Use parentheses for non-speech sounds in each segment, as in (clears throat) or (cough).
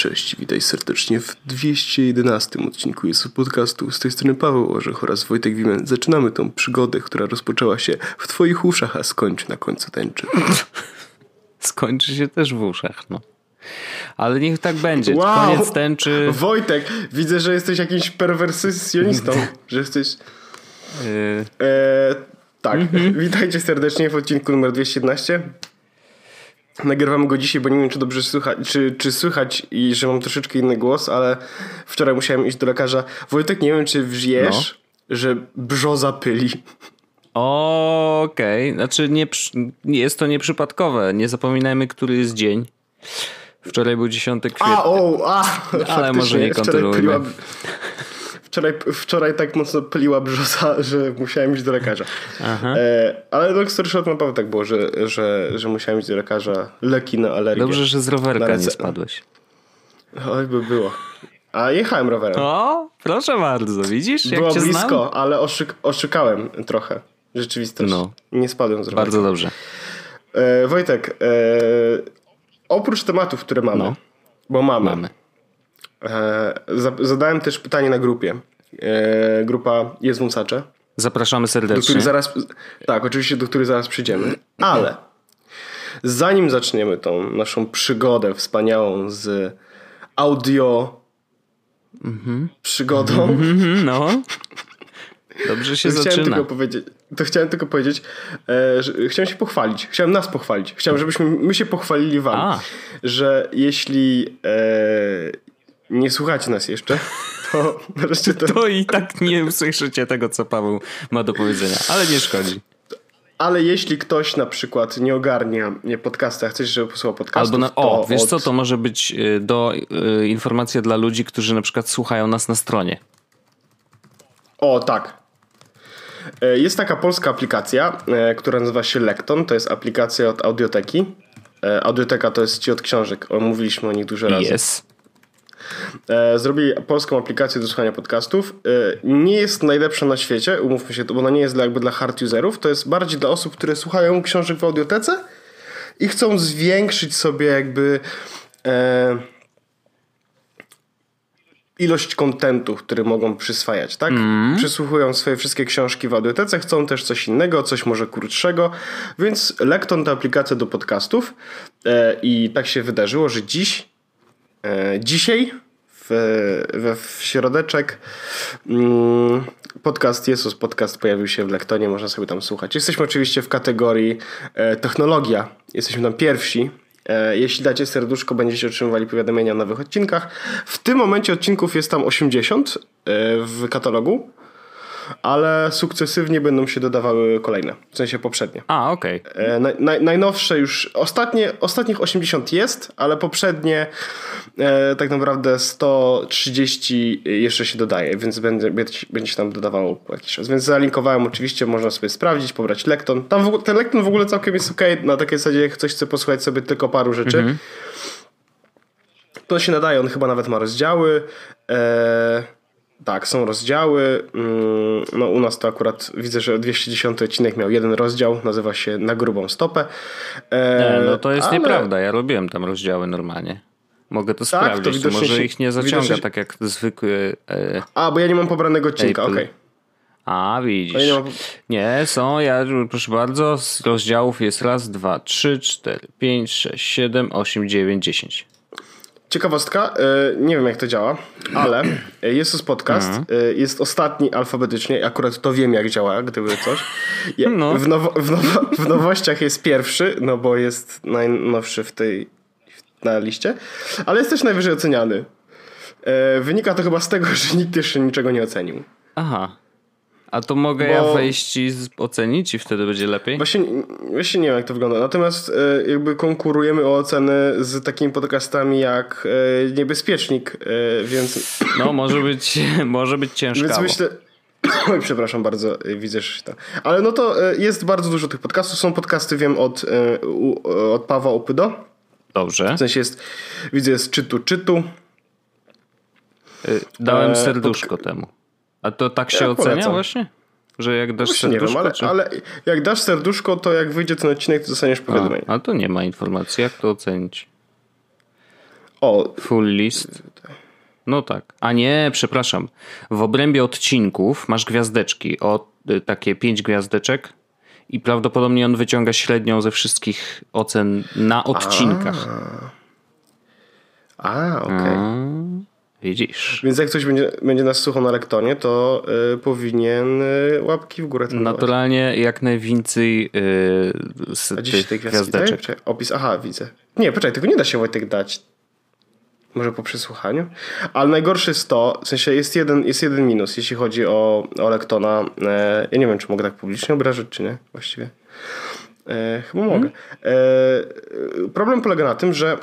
Cześć, witaj serdecznie w 211 odcinku jest podcastu. Z tej strony Paweł Orzech oraz Wojtek Wimen. Zaczynamy tą przygodę, która rozpoczęła się w twoich uszach, a skończy na końcu tęczy. (laughs) Skończy się też w uszach, no. Ale niech tak będzie. Wow. Koniec tęczy. Wojtek, widzę, że jesteś jakimś perwersjonistą, (laughs) że jesteś... Yy... E, tak, mm-hmm. witajcie serdecznie w odcinku numer 211. Nagrywamy go dzisiaj, bo nie wiem, czy dobrze słychać, czy, czy słychać i że mam troszeczkę inny głos, ale wczoraj musiałem iść do lekarza. Wojtek, nie wiem, czy wiesz, no. że brzoza pyli. Okej, okay. znaczy nie, jest to nieprzypadkowe. Nie zapominajmy, który jest dzień. Wczoraj był 10 kwietnia. A, o, a, ale może nie kontynuujmy. Wczoraj, wczoraj tak mocno pyliła brzoza, że musiałem iść do lekarza. E, ale no story short naprawdę tak było, że, że, że musiałem iść do lekarza. Leki na alergię. Dobrze, że z rowerka nie spadłeś. Oj, by było. A jechałem rowerem. O, proszę bardzo, widzisz? Jak było blisko, znam? ale oszyk, oszukałem trochę rzeczywistość. No. Nie spadłem z rowerka. Bardzo dobrze. E, Wojtek, e, oprócz tematów, które mamy, no. bo mamy, mamy. E, zadałem też pytanie na grupie. E, grupa jest wąsacze. Zapraszamy serdecznie. Do zaraz, tak, oczywiście, do której zaraz przyjdziemy. Ale zanim zaczniemy tą naszą przygodę wspaniałą z audio mhm. przygodą. Mhm, no. Dobrze się (laughs) to zaczyna. Chciałem tylko powiedzieć, to chciałem tylko powiedzieć, e, że chciałem się pochwalić. Chciałem nas pochwalić. Chciałem, żebyśmy my się pochwalili wam, A. że jeśli e, nie słuchacie nas jeszcze, to (laughs) wreszcie to... to i tak nie usłyszycie tego, co Paweł ma do powiedzenia, ale nie szkodzi. Ale jeśli ktoś na przykład nie ogarnia podcasta, chcesz, żeby posłuchał podcastów, Albo na, o, wiesz od... co, to może być y, do y, informacja dla ludzi, którzy na przykład słuchają nas na stronie. O, tak. E, jest taka polska aplikacja, e, która nazywa się Lekton. To jest aplikacja od Audioteki. E, Audioteka to jest ci od książek. Mówiliśmy o nich dużo razy. Yes. E, zrobili polską aplikację do słuchania podcastów. E, nie jest najlepsza na świecie, umówmy się, bo ona nie jest dla, jakby dla hard userów. To jest bardziej dla osób, które słuchają książek w audiotece i chcą zwiększyć sobie jakby e, ilość kontentu, który mogą przyswajać, tak? Mm. Przysłuchują swoje wszystkie książki w audiotece, chcą też coś innego, coś może krótszego, więc Lekton to aplikacja do podcastów e, i tak się wydarzyło, że dziś dzisiaj w, we w środeczek mm, podcast Jezus Podcast pojawił się w Lektonie, można sobie tam słuchać. Jesteśmy oczywiście w kategorii e, technologia. Jesteśmy tam pierwsi. E, jeśli dacie serduszko, będziecie otrzymywali powiadomienia o nowych odcinkach. W tym momencie odcinków jest tam 80 w katalogu ale sukcesywnie będą się dodawały kolejne, w sensie poprzednie. A, okej. Okay. E, naj, naj, najnowsze już, ostatnie, ostatnich 80 jest, ale poprzednie e, tak naprawdę 130 jeszcze się dodaje, więc będzie, będzie się tam dodawało jakiś czas. Więc zalinkowałem oczywiście, można sobie sprawdzić, pobrać lekton. Tam w, ten lekton w ogóle całkiem jest ok, na takiej zasadzie, jak ktoś chce posłuchać sobie tylko paru rzeczy. Mhm. To się nadaje, on chyba nawet ma rozdziały. Eee, tak, są rozdziały. Mm, no u nas to akurat widzę, że 210 odcinek miał jeden rozdział, nazywa się Na grubą stopę. E, no to jest ale... nieprawda, ja robiłem tam rozdziały normalnie. Mogę to tak, sprawdzić, to może ich nie zaciąga widocznie... tak jak zwykły... E... A, bo ja nie mam pobranego odcinka, okej. Okay. A, widzisz. Nie, mam... nie, są, ja proszę bardzo, z rozdziałów jest raz, dwa, trzy, cztery, pięć, sześć, siedem, osiem, dziewięć, dziesięć. Ciekawostka, e, nie wiem jak to działa, ale jest to podcast, mhm. e, jest ostatni alfabetycznie, akurat to wiem jak działa, gdyby coś. No. W, nowo, w, nowo, w, nowościach jest pierwszy, no bo jest najnowszy w tej na liście, ale jest też najwyżej oceniany. E, wynika to chyba z tego, że nikt jeszcze niczego nie ocenił. Aha. A to mogę Bo... ja wejść i ocenić i wtedy będzie lepiej? Właśnie, właśnie nie wiem jak to wygląda. Natomiast e, jakby konkurujemy o oceny z takimi podcastami jak e, Niebezpiecznik, e, więc... No może być, (laughs) może być ciężko. Więc myślę... (coughs) Oj, przepraszam bardzo, widzę, że to. Ale no to jest bardzo dużo tych podcastów. Są podcasty, wiem, od, od Pawła Opydo. Dobrze. W sensie jest, widzę, jest czytu, czytu. Dałem serduszko temu. A to tak się ja ocenia polecam. właśnie? Że jak dasz właśnie serduszko? Nie wiem, ale, czy... ale, jak dasz serduszko, to jak wyjdzie ten odcinek, to dostaniesz powiadomienie. A, a to nie ma informacji, jak to ocenić? O. Full list. No tak. A nie, przepraszam. W obrębie odcinków masz gwiazdeczki. O y, takie pięć gwiazdeczek. I prawdopodobnie on wyciąga średnią ze wszystkich ocen na odcinkach. A, okej. Okay. Widzisz. Więc jak ktoś będzie, będzie nas słuchał na lektonie, to y, powinien y, łapki w górę Naturalnie jak najwięcej y, z A tych tej gwiazdeczek. Czekaj, opis, aha, widzę. Nie, poczekaj, tego nie da się Wojtek dać. Może po przesłuchaniu? Ale najgorsze jest to, w sensie jest jeden, jest jeden minus, jeśli chodzi o, o lektona. E, ja nie wiem, czy mogę tak publicznie obrażać, czy nie, właściwie. E, chyba hmm? mogę. E, problem polega na tym, że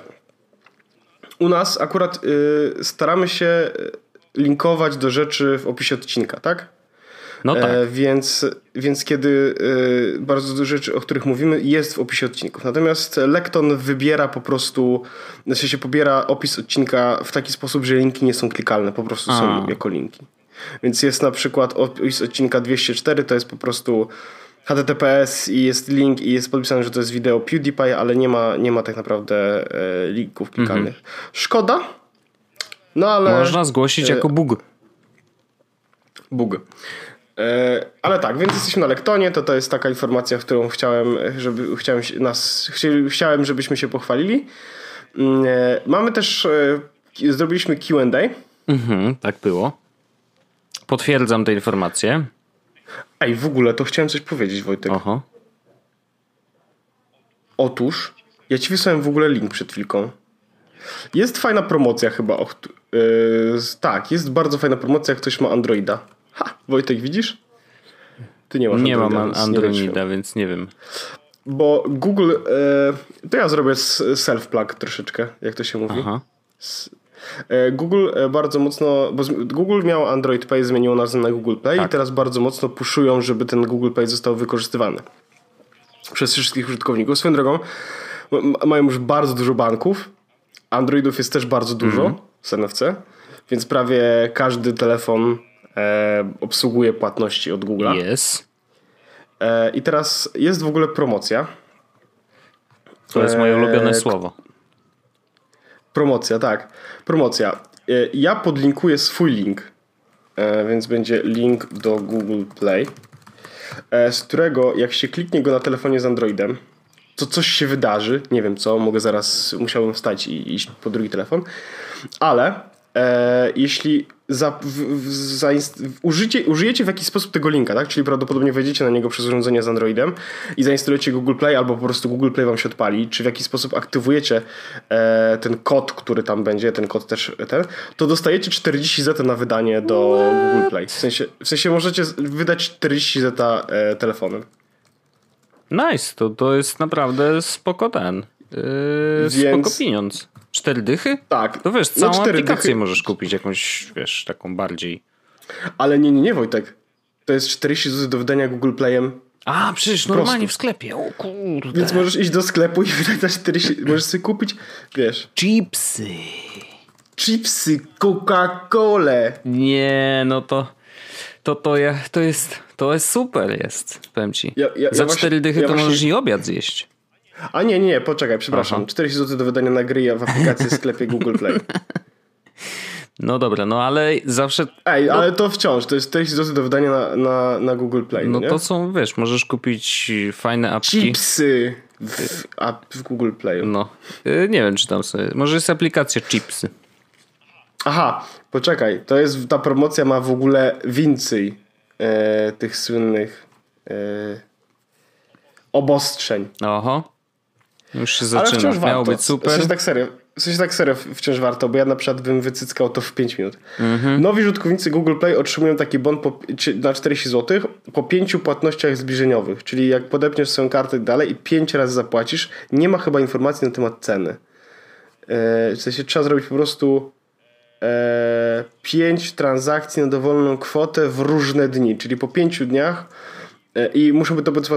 u nas akurat y, staramy się linkować do rzeczy w opisie odcinka, tak? No tak. E, więc, więc kiedy y, bardzo dużo rzeczy, o których mówimy, jest w opisie odcinków. Natomiast Lekton wybiera po prostu, znaczy się pobiera opis odcinka w taki sposób, że linki nie są klikalne, po prostu A. są jako linki. Więc jest na przykład opis odcinka 204, to jest po prostu HTTPS i jest link i jest podpisane, że to jest wideo PewDiePie, ale nie ma, nie ma tak naprawdę e, linków klikalnych. Mhm. Szkoda, no ale... Można zgłosić e, jako bug. Bug. E, ale tak, więc jesteśmy na Lektonie, to to jest taka informacja, którą chciałem, żeby, chciałem nas, chciałem, żebyśmy się pochwalili. Mm, mamy też, zrobiliśmy Q&A. Mhm, tak było. Potwierdzam te informacje. Ej, w ogóle to chciałem coś powiedzieć, Wojtek. Aha. Otóż, ja ci wysłałem w ogóle link przed chwilką. Jest fajna promocja chyba. yy, tak, jest bardzo fajna promocja, jak ktoś ma Androida. Ha, Wojtek, widzisz? Ty nie masz Nie Androida, mam Androida, więc, więc nie wiem. Bo Google, yy, to ja zrobię self-plug troszeczkę, jak to się mówi. Aha. Google e, bardzo mocno, bo Google miał Android Pay, zmieniło nazwę na Google Play tak. i teraz bardzo mocno puszują, żeby ten Google Pay został wykorzystywany przez wszystkich użytkowników. Swoją drogą mają już bardzo dużo banków, Androidów jest też bardzo dużo mm. z NFC, więc prawie każdy telefon e, obsługuje płatności od Google. Jest. E, I teraz jest w ogóle promocja. To jest moje ulubione e, słowo. Promocja, tak. Promocja. E, ja podlinkuję swój link, e, więc będzie link do Google Play, e, z którego jak się kliknie go na telefonie z Androidem, to coś się wydarzy. Nie wiem co, mogę zaraz, musiałbym wstać i iść po drugi telefon, ale e, jeśli za, w, za, użycie, użyjecie w jakiś sposób tego linka, tak? Czyli prawdopodobnie wejdziecie na niego przez urządzenie z Androidem i zainstalujecie Google Play albo po prostu Google Play wam się odpali, czy w jakiś sposób aktywujecie e, ten kod, który tam będzie, ten kod też ten, to dostajecie 40 zeta na wydanie do What? Google Play. W sensie, w sensie możecie wydać 40 zeta e, telefonem. Nice, to, to jest naprawdę spoko ten. Yy, Więc... Spoko pieniądz. Cztery dychy? Tak. To wiesz, no całą no aplikację dychy. możesz kupić jakąś, wiesz, taką bardziej. Ale nie, nie, nie Wojtek. To jest 40 zł do wydania Google Playem. A, przecież normalnie w sklepie. O kurde. Więc możesz iść do sklepu i (laughs) wydać za 40. możesz sobie kupić, wiesz. Chipsy. Chipsy, Coca-Colę. Nie, no to to, to, ja, to jest to jest super jest, powiem ci. Ja, ja, za ja 4 dychy to właśnie... możesz i obiad zjeść. A nie, nie, poczekaj, przepraszam. Aha. 40 zł do wydania na gry w aplikacji w sklepie Google Play. (laughs) No dobra, no ale zawsze. Ej, no, ale to wciąż, to jest 40 zł do wydania na, na, na Google Play. No nie? to są, wiesz, możesz kupić fajne apki. Chipsy w, app w Google Play. No, y, nie wiem, czy tam sobie. Może jest aplikacja Chipsy. Aha, poczekaj, to jest ta promocja ma w ogóle więcej e, tych słynnych e, obostrzeń. Oho. Już się zaczyna. Miało warto. być super. W sensie tak serio, w sensie tak serio wciąż warto, bo ja na przykład bym wycyckał to w 5 minut. Mhm. Nowi użytkownicy Google Play otrzymują taki bon po, na 40 zł po pięciu płatnościach zbliżeniowych, czyli jak podepniesz swoją kartę dalej i 5 razy zapłacisz, nie ma chyba informacji na temat ceny. E, w sensie trzeba zrobić po prostu e, 5 transakcji na dowolną kwotę w różne dni, czyli po 5 dniach E, I muszą być to być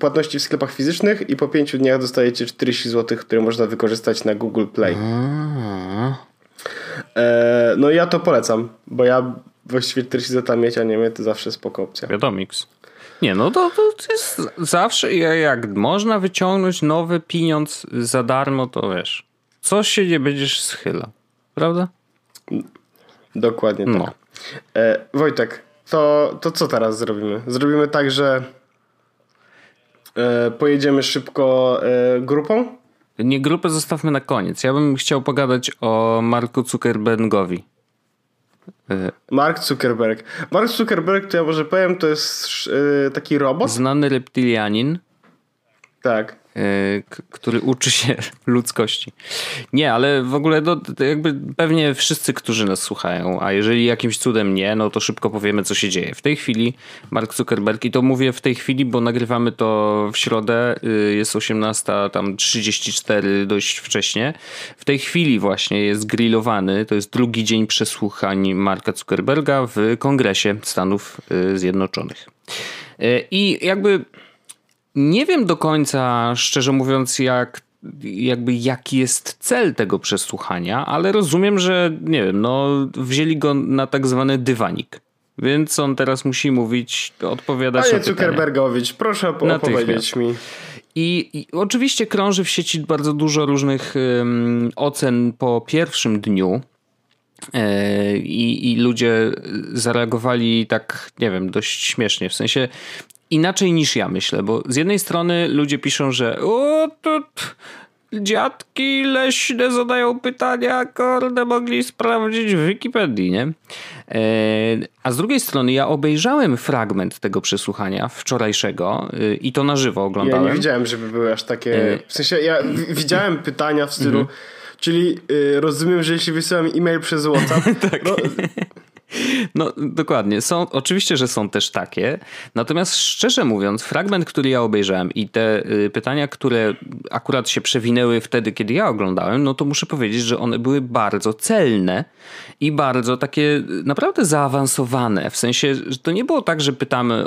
płatności w sklepach fizycznych i po pięciu dniach dostajecie 40 zł, które można wykorzystać na Google Play. E, no i ja to polecam, bo ja właściwie 40 zł mieć, a nie mieć to zawsze spoko opcja. Wiadomix. Nie, no to, to jest zawsze, jak można wyciągnąć nowy pieniądz za darmo, to wiesz. co się nie będziesz schylał. Prawda? Dokładnie tak. No. E, Wojtek, to, to co teraz zrobimy? Zrobimy tak, że e, pojedziemy szybko e, grupą? Nie grupę zostawmy na koniec. Ja bym chciał pogadać o Marku Zuckerbergowi. E, Mark Zuckerberg. Mark Zuckerberg, to ja może powiem, to jest taki robot. Znany reptilianin. Tak. E, który uczy się (laughs) ludzkości. Nie, ale w ogóle no, jakby pewnie wszyscy, którzy nas słuchają, a jeżeli jakimś cudem nie, no to szybko powiemy, co się dzieje. W tej chwili Mark Zuckerberg, i to mówię w tej chwili, bo nagrywamy to w środę, y, jest 18, tam 34 dość wcześnie. W tej chwili właśnie jest grillowany, to jest drugi dzień przesłuchań Marka Zuckerberga w Kongresie Stanów y, Zjednoczonych. Y, I jakby nie wiem do końca, szczerze mówiąc, jak jakby jaki jest cel tego przesłuchania, ale rozumiem, że nie wiem, no wzięli go na tak zwany dywanik. Więc on teraz musi mówić, odpowiadać Panie Zuckerbergowicz, proszę opowiedzieć mi. I, I, oczywiście krąży w sieci bardzo dużo różnych um, ocen po pierwszym dniu. E, I, I ludzie zareagowali tak, nie wiem, dość śmiesznie. W sensie inaczej niż ja myślę, bo z jednej strony ludzie piszą, że o, to dziadki leśne zadają pytania, kurde, mogli sprawdzić w Wikipedii, nie? E, a z drugiej strony ja obejrzałem fragment tego przesłuchania wczorajszego e, i to na żywo oglądałem. Ja nie widziałem, żeby były aż takie... E, w sensie ja widziałem pytania w stylu... Mhm. Czyli y, rozumiem, że jeśli wysyłam e-mail przez WhatsApp, (laughs) tak. no, no dokładnie. Są, oczywiście, że są też takie. Natomiast szczerze mówiąc, fragment, który ja obejrzałem i te y, pytania, które akurat się przewinęły wtedy, kiedy ja oglądałem, no to muszę powiedzieć, że one były bardzo celne i bardzo takie y, naprawdę zaawansowane. W sensie, że to nie było tak, że pytamy,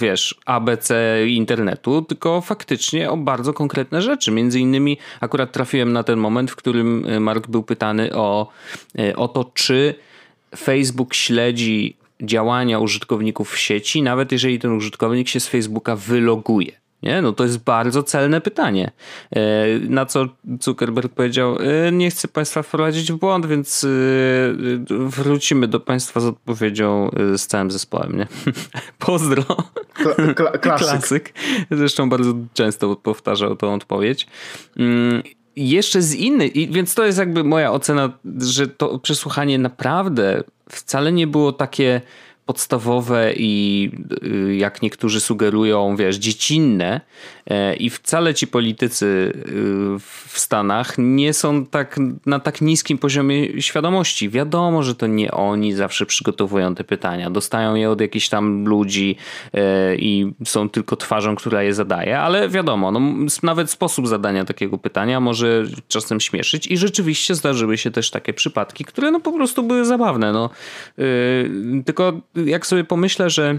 wiesz, ABC internetu, tylko faktycznie o bardzo konkretne rzeczy. Między innymi akurat trafiłem na ten moment, w którym y, Mark był pytany o, o to, czy Facebook śledzi działania użytkowników w sieci, nawet jeżeli ten użytkownik się z Facebooka wyloguje. Nie? No to jest bardzo celne pytanie. E, na co Zuckerberg powiedział, e, nie chcę Państwa wprowadzić w błąd, więc e, wrócimy do Państwa z odpowiedzią z całym zespołem. Nie? (laughs) Pozdro. Kla kla (laughs) klasyk. klasyk. Zresztą bardzo często powtarzał tą odpowiedź. Jeszcze z innych, więc to jest jakby moja ocena, że to przesłuchanie naprawdę wcale nie było takie podstawowe i y, jak niektórzy sugerują, wiesz, dziecinne e, i wcale ci politycy y, w Stanach nie są tak na tak niskim poziomie świadomości. Wiadomo, że to nie oni zawsze przygotowują te pytania. Dostają je od jakichś tam ludzi e, i są tylko twarzą, która je zadaje, ale wiadomo, no, nawet sposób zadania takiego pytania może czasem śmieszyć i rzeczywiście zdarzyły się też takie przypadki, które no po prostu były zabawne. No. Yy, tylko jak sobie pomyślę, że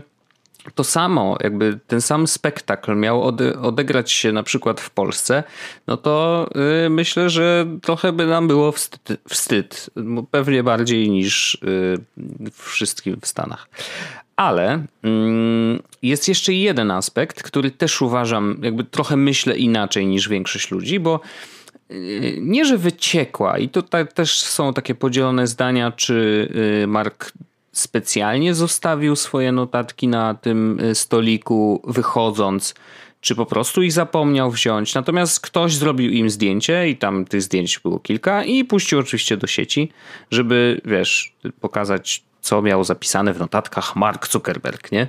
to samo, jakby ten sam spektakl miał odegrać się na przykład w Polsce, no to yy, myślę, że trochę by nam było wstyd, wstyd pewnie bardziej niż yy, wszystkim w Stanach. Ale yy, jest jeszcze jeden aspekt, który też uważam, jakby trochę myślę inaczej niż większość ludzi, bo y, nie, że wyciekła, i tutaj też są takie podzielone zdania, czy y, Mark specjalnie zostawił swoje notatki na tym y, stoliku, wychodząc, czy po prostu ich zapomniał wziąć. Natomiast ktoś zrobił im zdjęcie i tam tych zdjęć było kilka i puścił oczywiście do sieci, żeby, wiesz, pokazać, co miał zapisane w notatkach Mark Zuckerberg, nie?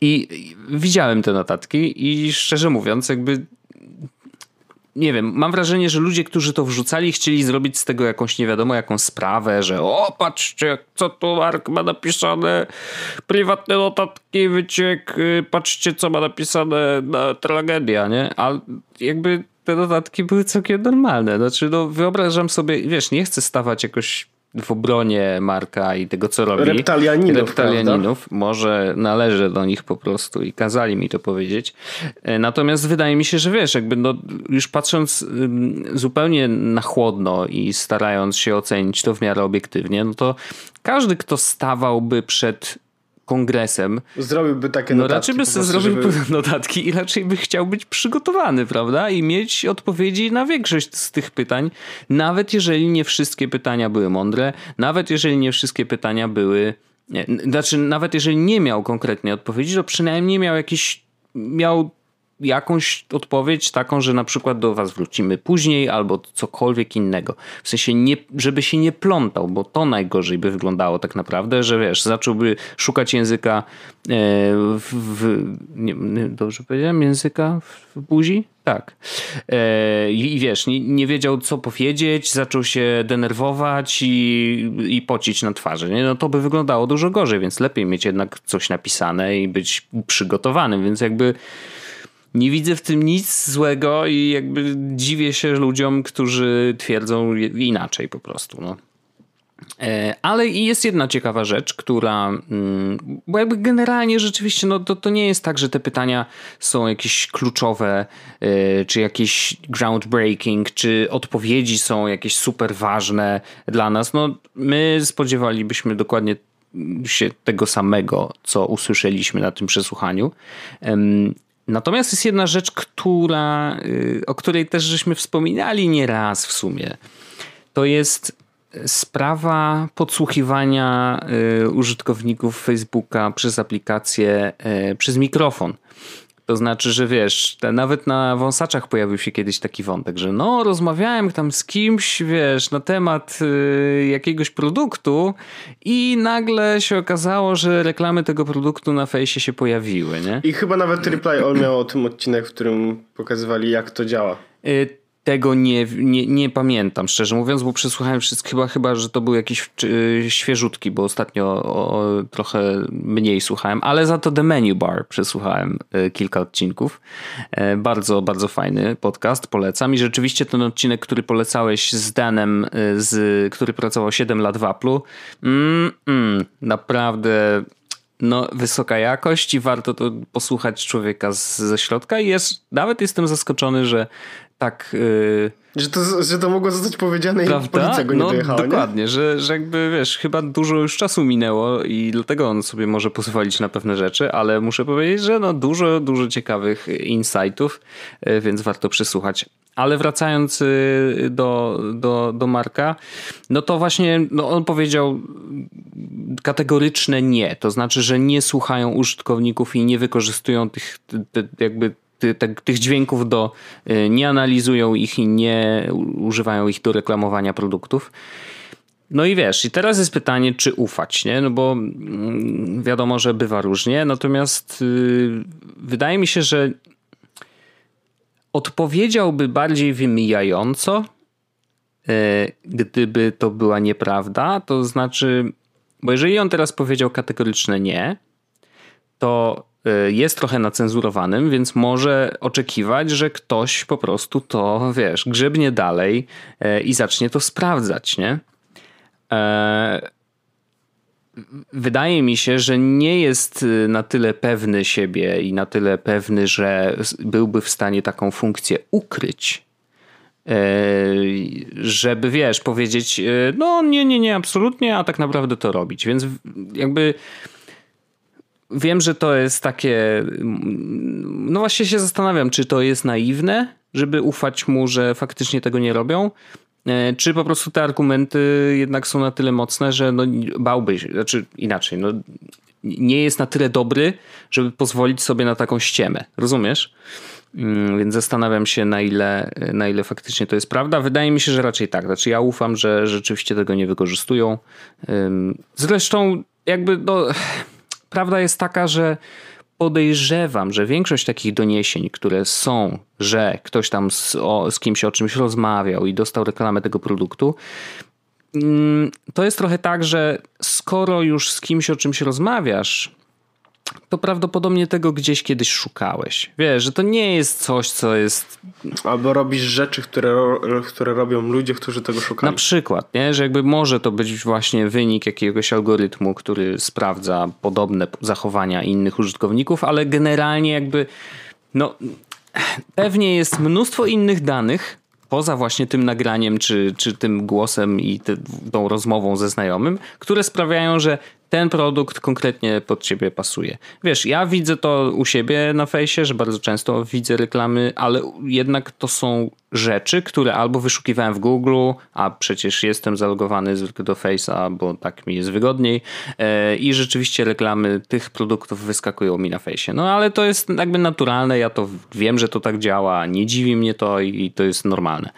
I widziałem te notatki i szczerze mówiąc, jakby nie wiem, mam wrażenie, że ludzie, którzy to wrzucali, chcieli zrobić z tego jakąś nie wiadomo jaką sprawę, że o, patrzcie, co tu Mark ma napisane, prywatne notatki, wyciek, y, patrzcie, co ma napisane, na tragedia, nie? A jakby te notatki były całkiem normalne. Znaczy, no wyobrażam sobie, wiesz, nie chcę stawać jakoś w obronie Marka i tego, co robi. Reptalianinów. Reptalianinów. Może należy do nich po prostu i kazali mi to powiedzieć. E, natomiast wydaje mi się, że wiesz, jakby no, już patrząc zupełnie na chłodno i starając się ocenić to w miarę obiektywnie, no to każdy, kto stawałby przed kongresem. Zrobiłby takie notatki. No raczej by sobie zrobił żeby... (laughs) notatki i raczej by chciał być przygotowany, prawda? I mieć odpowiedzi na większość z tych pytań, nawet jeżeli nie wszystkie pytania były mądre, nawet jeżeli nie wszystkie pytania były. Nie, znaczy, nawet jeżeli nie miał konkretnej odpowiedzi, to przynajmniej miał jakiś. miał jakąś odpowiedź taką, że na przykład do was wrócimy później albo cokolwiek innego. W sensie, nie, żeby się nie plątał, bo to najgorzej by wyglądało tak naprawdę, że wiesz, zacząłby szukać języka e, w, w nie, dobrze powiedziałem, języka w buzi? Tak. E, I wiesz, nie, nie, wiedział co powiedzieć, zaczął się denerwować i, i pocić na twarzy. Nie? No to by wyglądało dużo gorzej, więc lepiej mieć jednak coś napisane i być przygotowanym, więc jakby nie widzę w tym nic złego i jakby dziwię się ludziom, którzy twierdzą inaczej po prostu. No. E, ale jest jedna ciekawa rzecz, która, mm, bo jakby generalnie rzeczywiście, no to, to nie jest tak, że te pytania są jakieś kluczowe, e, czy jakieś groundbreaking, czy odpowiedzi są jakieś super ważne dla nas. No, my spodziewalibyśmy dokładnie się tego samego, co usłyszeliśmy na tym przesłuchaniu. Natomiast jest jedna rzecz, która, y, o której też żeśmy wspominali nieraz w sumie. To jest sprawa podsłuchiwania y, użytkowników Facebooka przez aplikację, y, przez mikrofon. To znaczy, że wiesz, nawet na wąsaczach pojawił się kiedyś taki wątek, że no, rozmawiałem tam z kimś, wiesz, na temat y, jakiegoś produktu i nagle się okazało, że reklamy tego produktu na fejsie się pojawiły, nie? I chyba nawet Reply All miał o tym odcinek, w którym pokazywali, jak to działa. Y, tego nie, nie, nie pamiętam, szczerze mówiąc, bo przesłuchałem wszystko, chyba, chyba, że to był jakiś y, świeżutki, bo ostatnio o, trochę mniej słuchałem, ale za to The Menu Bar przesłuchałem y, kilka odcinków. Y, bardzo, bardzo fajny podcast, polecam. I rzeczywiście ten odcinek, który polecałeś z Danem, z, który pracował 7 lat w Apple'u, mm, mm, naprawdę no, wysoka jakość i warto to posłuchać człowieka z, ze środka i jest, nawet jestem zaskoczony, że tak... Yy, że to, że to mogło zostać powiedziane Prawda? i policja go nie no, dojechała, Dokładnie, nie? Że, że jakby wiesz, chyba dużo już czasu minęło i dlatego on sobie może pozwolić na pewne rzeczy, ale muszę powiedzieć, że no dużo, dużo ciekawych insightów, yy, więc warto przysłuchać. Ale wracając y, do, do, do Marka, no to właśnie no on powiedział kategoryczne nie. To znaczy, że nie słuchają użytkowników i nie wykorzystują tych jakby tych dźwięków do, y, nie analizują ich i nie używają ich do reklamowania produktów. No i wiesz, i teraz jest pytanie, czy ufać, nie? No bo mm, wiadomo, że bywa różnie, natomiast yy, wydaje mi się, że odpowiedziałby bardziej wymijająco, yy, gdyby to była nieprawda. To znaczy, bo jeżeli on teraz powiedział kategoryczne nie, to Y, jest trochę nacenzurowanym, więc może oczekiwać, że ktoś po prostu to, wiesz, grzebnie dalej y, i zacznie to sprawdzać, nie? E, wydaje mi się, że nie jest y, na tyle pewny siebie i na tyle pewny, że byłby w stanie taką funkcję ukryć, e, żeby wiesz, powiedzieć, no nie, nie, nie, absolutnie, a tak naprawdę to robić. Więc jakby Wiem, że to jest takie. No właśnie się zastanawiam, czy to jest naiwne, żeby ufać mu, że faktycznie tego nie robią. E, czy po prostu te argumenty jednak są na tyle mocne, że no bałby znaczy inaczej, no nie jest na tyle dobry, żeby pozwolić sobie na taką ściemę. Rozumiesz? Mm, więc zastanawiam się, na ile, na ile faktycznie to jest prawda. Wydaje mi się, że raczej tak. Znaczy, ja ufam, że rzeczywiście tego nie wykorzystują. Zresztą, jakby, no, prawda jest taka, że podejrzewam, że większość takich doniesień, które są, że ktoś tam z, o, z kimś o czymś rozmawiał i dostał reklamę tego produktu, mm, to jest trochę tak, że skoro już z kimś o czymś rozmawiasz, to prawdopodobnie tego gdzieś kiedyś szukałeś. Wiesz, że to nie jest coś, co jest. Albo robisz rzeczy, które, które robią ludzie, którzy tego szukają. Na przykład, nie? że jakby może to być właśnie wynik jakiegoś algorytmu, który sprawdza podobne zachowania innych użytkowników, ale generalnie jakby. No, pewnie jest mnóstwo innych danych, poza właśnie tym nagraniem, czy, czy tym głosem i te, tą rozmową ze znajomym, które sprawiają, że ten produkt konkretnie pod ciebie pasuje. Wiesz, ja widzę to u siebie na fejsie, że bardzo często widzę reklamy, ale jednak to są rzeczy, które albo wyszukiwałem w Google, a przecież jestem zalogowany zwykle do Face'a, bo tak mi jest wygodniej e, i rzeczywiście reklamy tych produktów wyskakują mi na fejsie. No ale to jest jakby naturalne, ja to wiem, że to tak działa, nie dziwi mnie to i to jest normalne.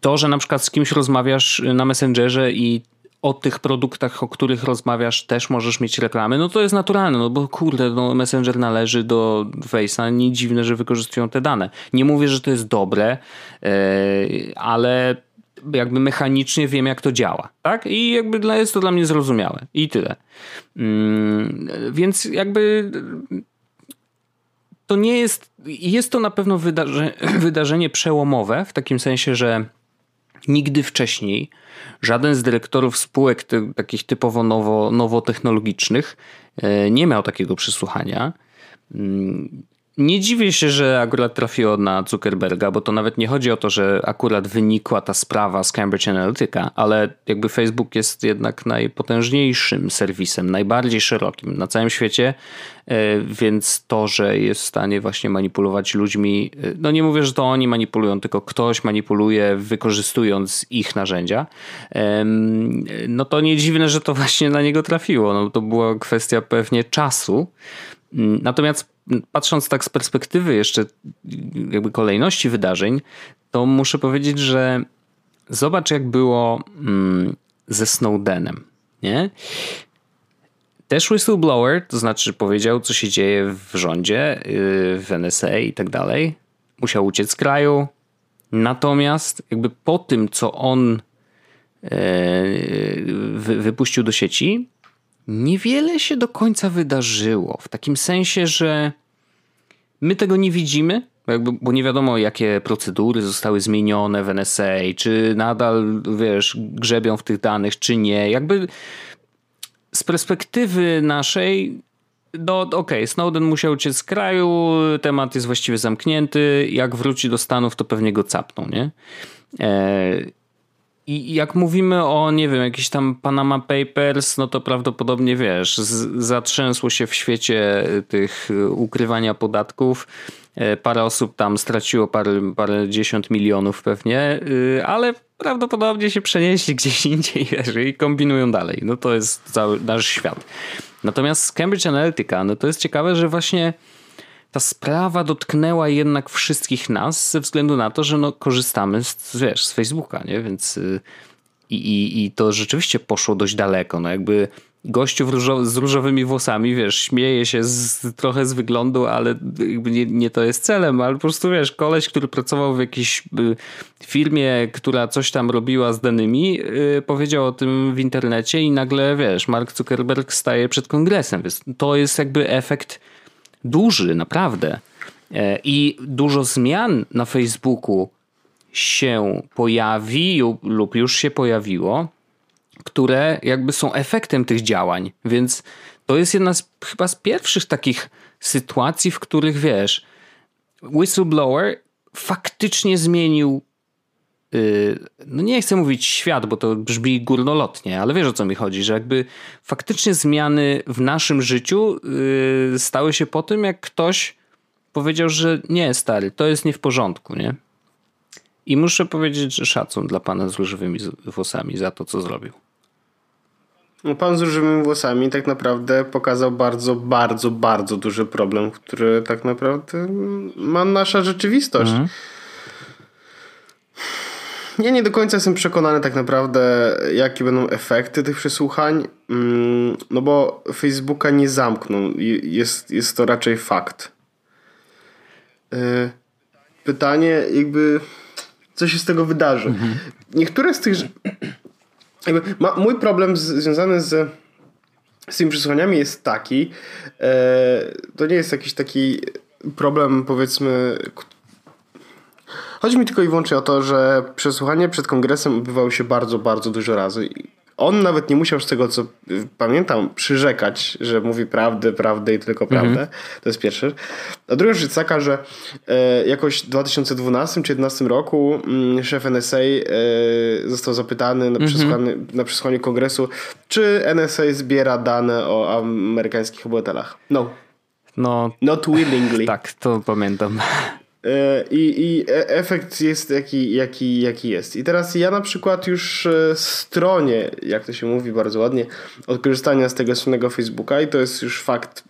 To, że na przykład z kimś rozmawiasz na Messengerze i o tych produktach, o których rozmawiasz, też możesz mieć reklamy, no to jest naturalne, no bo kurde, no Messenger należy do Face'a, nie dziwne, że wykorzystują te dane. Nie mówię, że to jest dobre, e, ale jakby mechanicznie wiem, jak to działa, tak? I jakby jest to dla mnie zrozumiałe i tyle. Mm, więc jakby to nie jest, jest to na pewno wydarze, (clears throat) wydarzenie przełomowe w takim sensie, że nigdy wcześniej żaden z dyrektorów spółek ty, takich typowo nowo, nowotechnologicznych e, nie miał takiego przesłuchania. Nie dziwię się, że akurat trafiło na Zuckerberga, bo to nawet nie chodzi o to, że akurat wynikła ta sprawa z Cambridge Analytica, ale jakby Facebook jest jednak najpotężniejszym serwisem, najbardziej szerokim na całym świecie, e, więc to, że jest w stanie właśnie manipulować ludźmi, e, no nie mówię, że to oni manipulują, tylko ktoś manipuluje wykorzystując ich narzędzia, no to nie dziwne, że to właśnie na niego trafiło. No to była kwestia pewnie czasu. Mm, natomiast patrząc tak z perspektywy jeszcze jakby kolejności wydarzeń, to muszę powiedzieć, że zobacz jak było mm, ze Snowdenem, nie? Też whistleblower, to znaczy powiedział, co się dzieje w rządzie, y, w NSA i tak dalej. Musiał uciec z kraju. Natomiast jakby po tym, co on e, wypuścił do sieci, niewiele się do końca wydarzyło. W takim sensie, że my tego nie widzimy, jakby, bo nie wiadomo, jakie procedury zostały zmienione w NSA, czy nadal, wiesz, grzebią w tych danych, czy nie. Jakby z perspektywy naszej, no okej, okay, Snowden musiał uciec z kraju, temat jest właściwie zamknięty, jak wróci do Stanów, to pewnie go capną, nie? E, i jak mówimy o, nie wiem, jakiś tam Panama Papers, no to prawdopodobnie wiesz, zatrzęsło się w świecie tych ukrywania podatków. E, parę osób tam straciło parę, parę dziesiąt milionów pewnie, ale prawdopodobnie się przenieśli gdzieś (laughs) indziej i kombinują dalej. No to jest cały nasz świat. Natomiast Cambridge Analytica, no to jest ciekawe, że właśnie ta sprawa dotknęła jednak wszystkich nas ze względu na to, że no, korzystamy z, wiesz, z Facebooka, nie? Więc y, i, i, i to rzeczywiście poszło dość daleko. No jakby gościu z różowymi włosami, wiesz, śmieje się z, trochę z wyglądu, ale nie, nie, to jest celem, ale po prostu wiesz, koleś, który pracował w jakiejś y, firmie, która coś tam robiła z danymi, yy, powiedział o tym w internecie i nagle, wiesz, Mark Zuckerberg staje przed kongresem, więc to jest jakby efekt duży, naprawdę. E, I dużo zmian na Facebooku się pojawi lub już się pojawiło, które jakby są efektem tych działań. Więc to jest jedna z chyba z pierwszych takich sytuacji, w których wiesz, whistleblower faktycznie zmienił no nie chcę mówić świat, bo to brzmi górnolotnie, ale wiesz o co mi chodzi, że jakby faktycznie zmiany w naszym życiu y, stały się po tym, jak ktoś powiedział, że nie, stary, to jest nie w porządku, nie? I muszę powiedzieć, że szacun dla pana z różowymi włosami za to, co zrobił. No, pan z różowymi włosami tak naprawdę pokazał bardzo, bardzo, bardzo duży problem, który tak naprawdę ma nasza rzeczywistość. Mhm ja nie do końca jestem przekonany tak naprawdę, jakie będą efekty tych przesłuchań, mm, no bo Facebooka nie zamkną. Jest, jest to raczej fakt. E, pytanie, jakby, co się z tego wydarzy. Mhm. Niektóre z tych. Jakby, ma, mój problem z, związany z, z tymi przesłuchaniami jest taki, e, to nie jest jakiś taki problem, powiedzmy, Chodzi mi tylko i wyłącznie o to, że przesłuchanie przed kongresem odbywało się bardzo, bardzo dużo razy. on nawet nie musiał z tego, co pamiętam, przyrzekać, że mówi prawdę, prawdę i tylko prawdę. Mhm. To jest pierwsze. A druga rzecz jest taka, że e, jakoś w 2012 czy 2011 roku mm, szef NSA e, został zapytany na, mhm. na przesłanie kongresu, czy NSA zbiera dane o amerykańskich obywatelach. No. No. Not willingly. Tak, to pamiętam. E, I, I e, efekt jest jaki, jaki, jaki jest. I teraz ja na przykład już e, stronie, jak to się mówi bardzo ładnie, od korzystania z tego słynnego Facebooka i to jest już fakt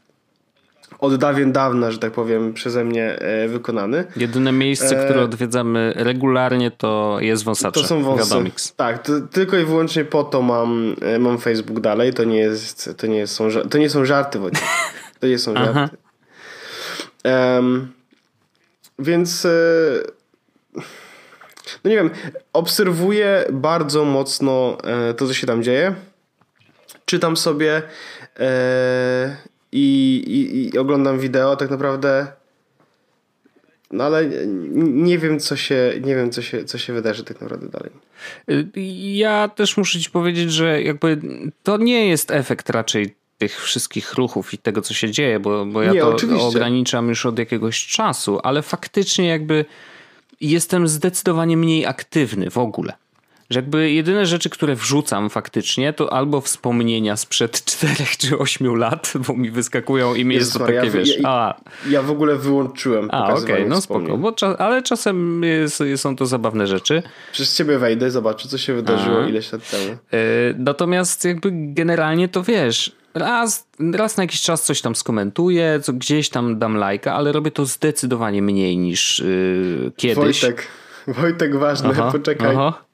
od dawien dawna, że tak powiem, przeze mnie wykonany. Jedyne miejsce, które odwiedzamy regularnie to jest wąsacze. To są wąsy. Wiadomix. Tak, to, tylko i wyłącznie po to mam, mam Facebook dalej. To nie, jest, to nie, są, to nie są żarty, Wojciech. To nie są (laughs) żarty. Um, więc e, no nie wiem, obserwuję bardzo mocno e, to, co się tam dzieje. Czytam sobie e, i, i, i oglądam wideo tak naprawdę. No ale nie wiem, co się, nie wiem, co się, co się wydarzy tak naprawdę dalej. Ja też muszę ci powiedzieć, że jakby to nie jest efekt raczej tych wszystkich ruchów i tego, co się dzieje, bo, bo ja Nie, to oczywiście. ograniczam już od jakiegoś czasu, ale faktycznie jakby jestem zdecydowanie mniej aktywny w ogóle. Że jakby jedyne rzeczy, które wrzucam faktycznie, to albo wspomnienia sprzed (laughs) 4 czy 8 lat, bo mi wyskakują i mi jest, jest to takie, ja, wiesz... Ja, a, ja w ogóle wyłączyłem A, okej, okay, no spoko, bo czas, ale czasem jest, są to zabawne rzeczy. Przez ciebie wejdę, zobaczę, co się wydarzyło a. ileś lat temu. Yy, natomiast jakby generalnie to wiesz raz, raz na jakiś czas coś tam skomentuję, co gdzieś tam dam lajka, ale robię to zdecydowanie mniej niż yy, kiedyś. Wojtek, Wojtek ważny, aha, poczekaj. Aha.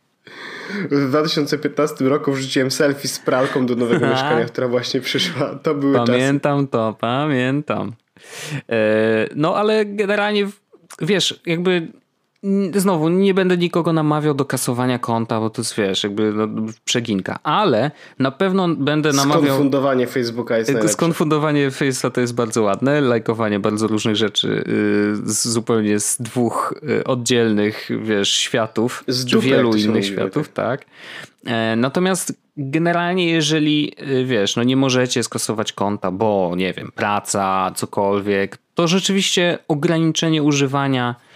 W 2015 roku wrzuciłem selfie z pralką do nowego (laughs) mieszkania, która właśnie przyszła. To były Pamiętam czasy. to, pamiętam. Yy, no ale generalnie wiesz, jakby znowu nie będę nikogo namawiał do kasowania konta, bo to jest wiesz, jakby no, przeginka, ale na pewno będę namawiał. Skonfundowanie Facebooka jest najlepsze. Skonfundowanie Facebooka to jest bardzo ładne, lajkowanie bardzo różnych rzeczy yy, z, zupełnie z dwóch yy, oddzielnych, wiesz, światów, z czy wielu innych światów, tak. E, natomiast generalnie, jeżeli y, wiesz, no nie możecie skasować konta, bo nie wiem, praca, cokolwiek, to rzeczywiście ograniczenie używania E,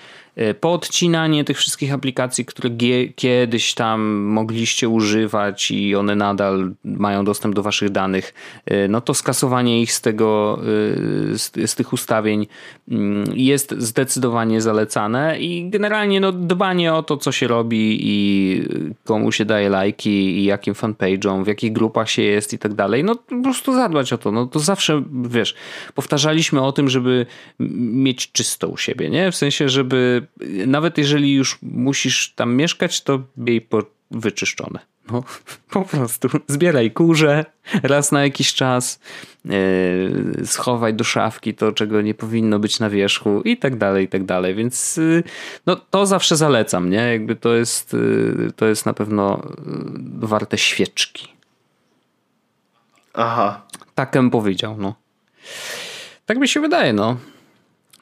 poodcinanie tych wszystkich aplikacji, które kiedyś tam mogliście używać i one nadal mają dostęp do waszych danych, e, no to skasowanie ich z tego, e, z, z tych ustawień mm, jest zdecydowanie zalecane i generalnie no dbanie o to, co się robi i komu się daje lajki i jakim fanpage'om, w jakich grupach się jest i tak dalej, no po prostu zadbać o to, no to zawsze, wiesz, powtarzaliśmy o tym, żeby mieć czysto u siebie, nie? W sensie, żeby nawet jeżeli już musisz tam mieszkać, to miej wyczyszczone. No, (laughs) po prostu zbieraj kurze raz na jakiś czas, yy, schowaj do szafki to, czego nie powinno być na wierzchu i tak dalej, i tak dalej. Więc yy, no, to zawsze zalecam, nie? Jakby to jest, yy, to jest na pewno warte świeczki. Aha. Tak bym powiedział, no. Tak mi się wydaje, no.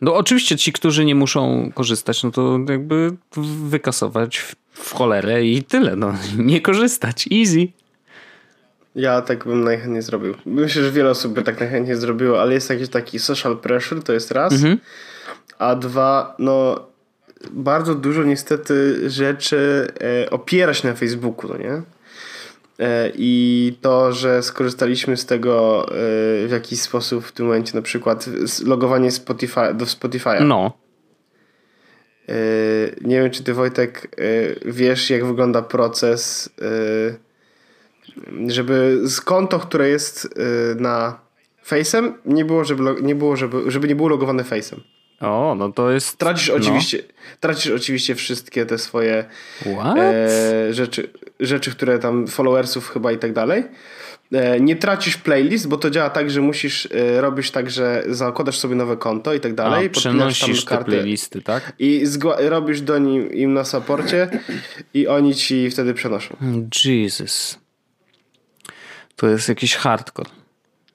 No oczywiście ci, którzy nie muszą korzystać, no to jakby wykasować w, w cholerę i tyle. No. (laughs) Nie korzystać. Easy. Ja tak bym najchętniej zrobił. Myślę, że wiele osób by tak najchętniej zrobiło, ale jest jakiś taki social pressure, to jest raz. Mhm. A dwa, no bardzo dużo niestety rzeczy e, opiera się na Facebooku, no nie? E, I to, że skorzystaliśmy z tego e, w jakiś sposób w tym momencie, na przykład logowanie Spotify, do Spotify'a. No. E, nie wiem, czy ty Wojtek wiesz, jak wygląda proces, żeby z konto, które jest na Face'em, nie było, żeby, nie było, żeby, żeby nie było logowane Face'em. O, no to jest. Tracisz no. oczywiście, tracisz oczywiście wszystkie te swoje e, rzeczy, rzeczy, które tam followersów chyba i tak dalej. E, nie tracisz playlist, bo to działa tak, że musisz e, robić tak, że zakładasz sobie nowe konto i tak dalej. A, przenosisz tam te playlisty, tak? I robisz do nim im na saporcie i oni ci wtedy przenoszą. Jesus. To jest jakiś hardcore.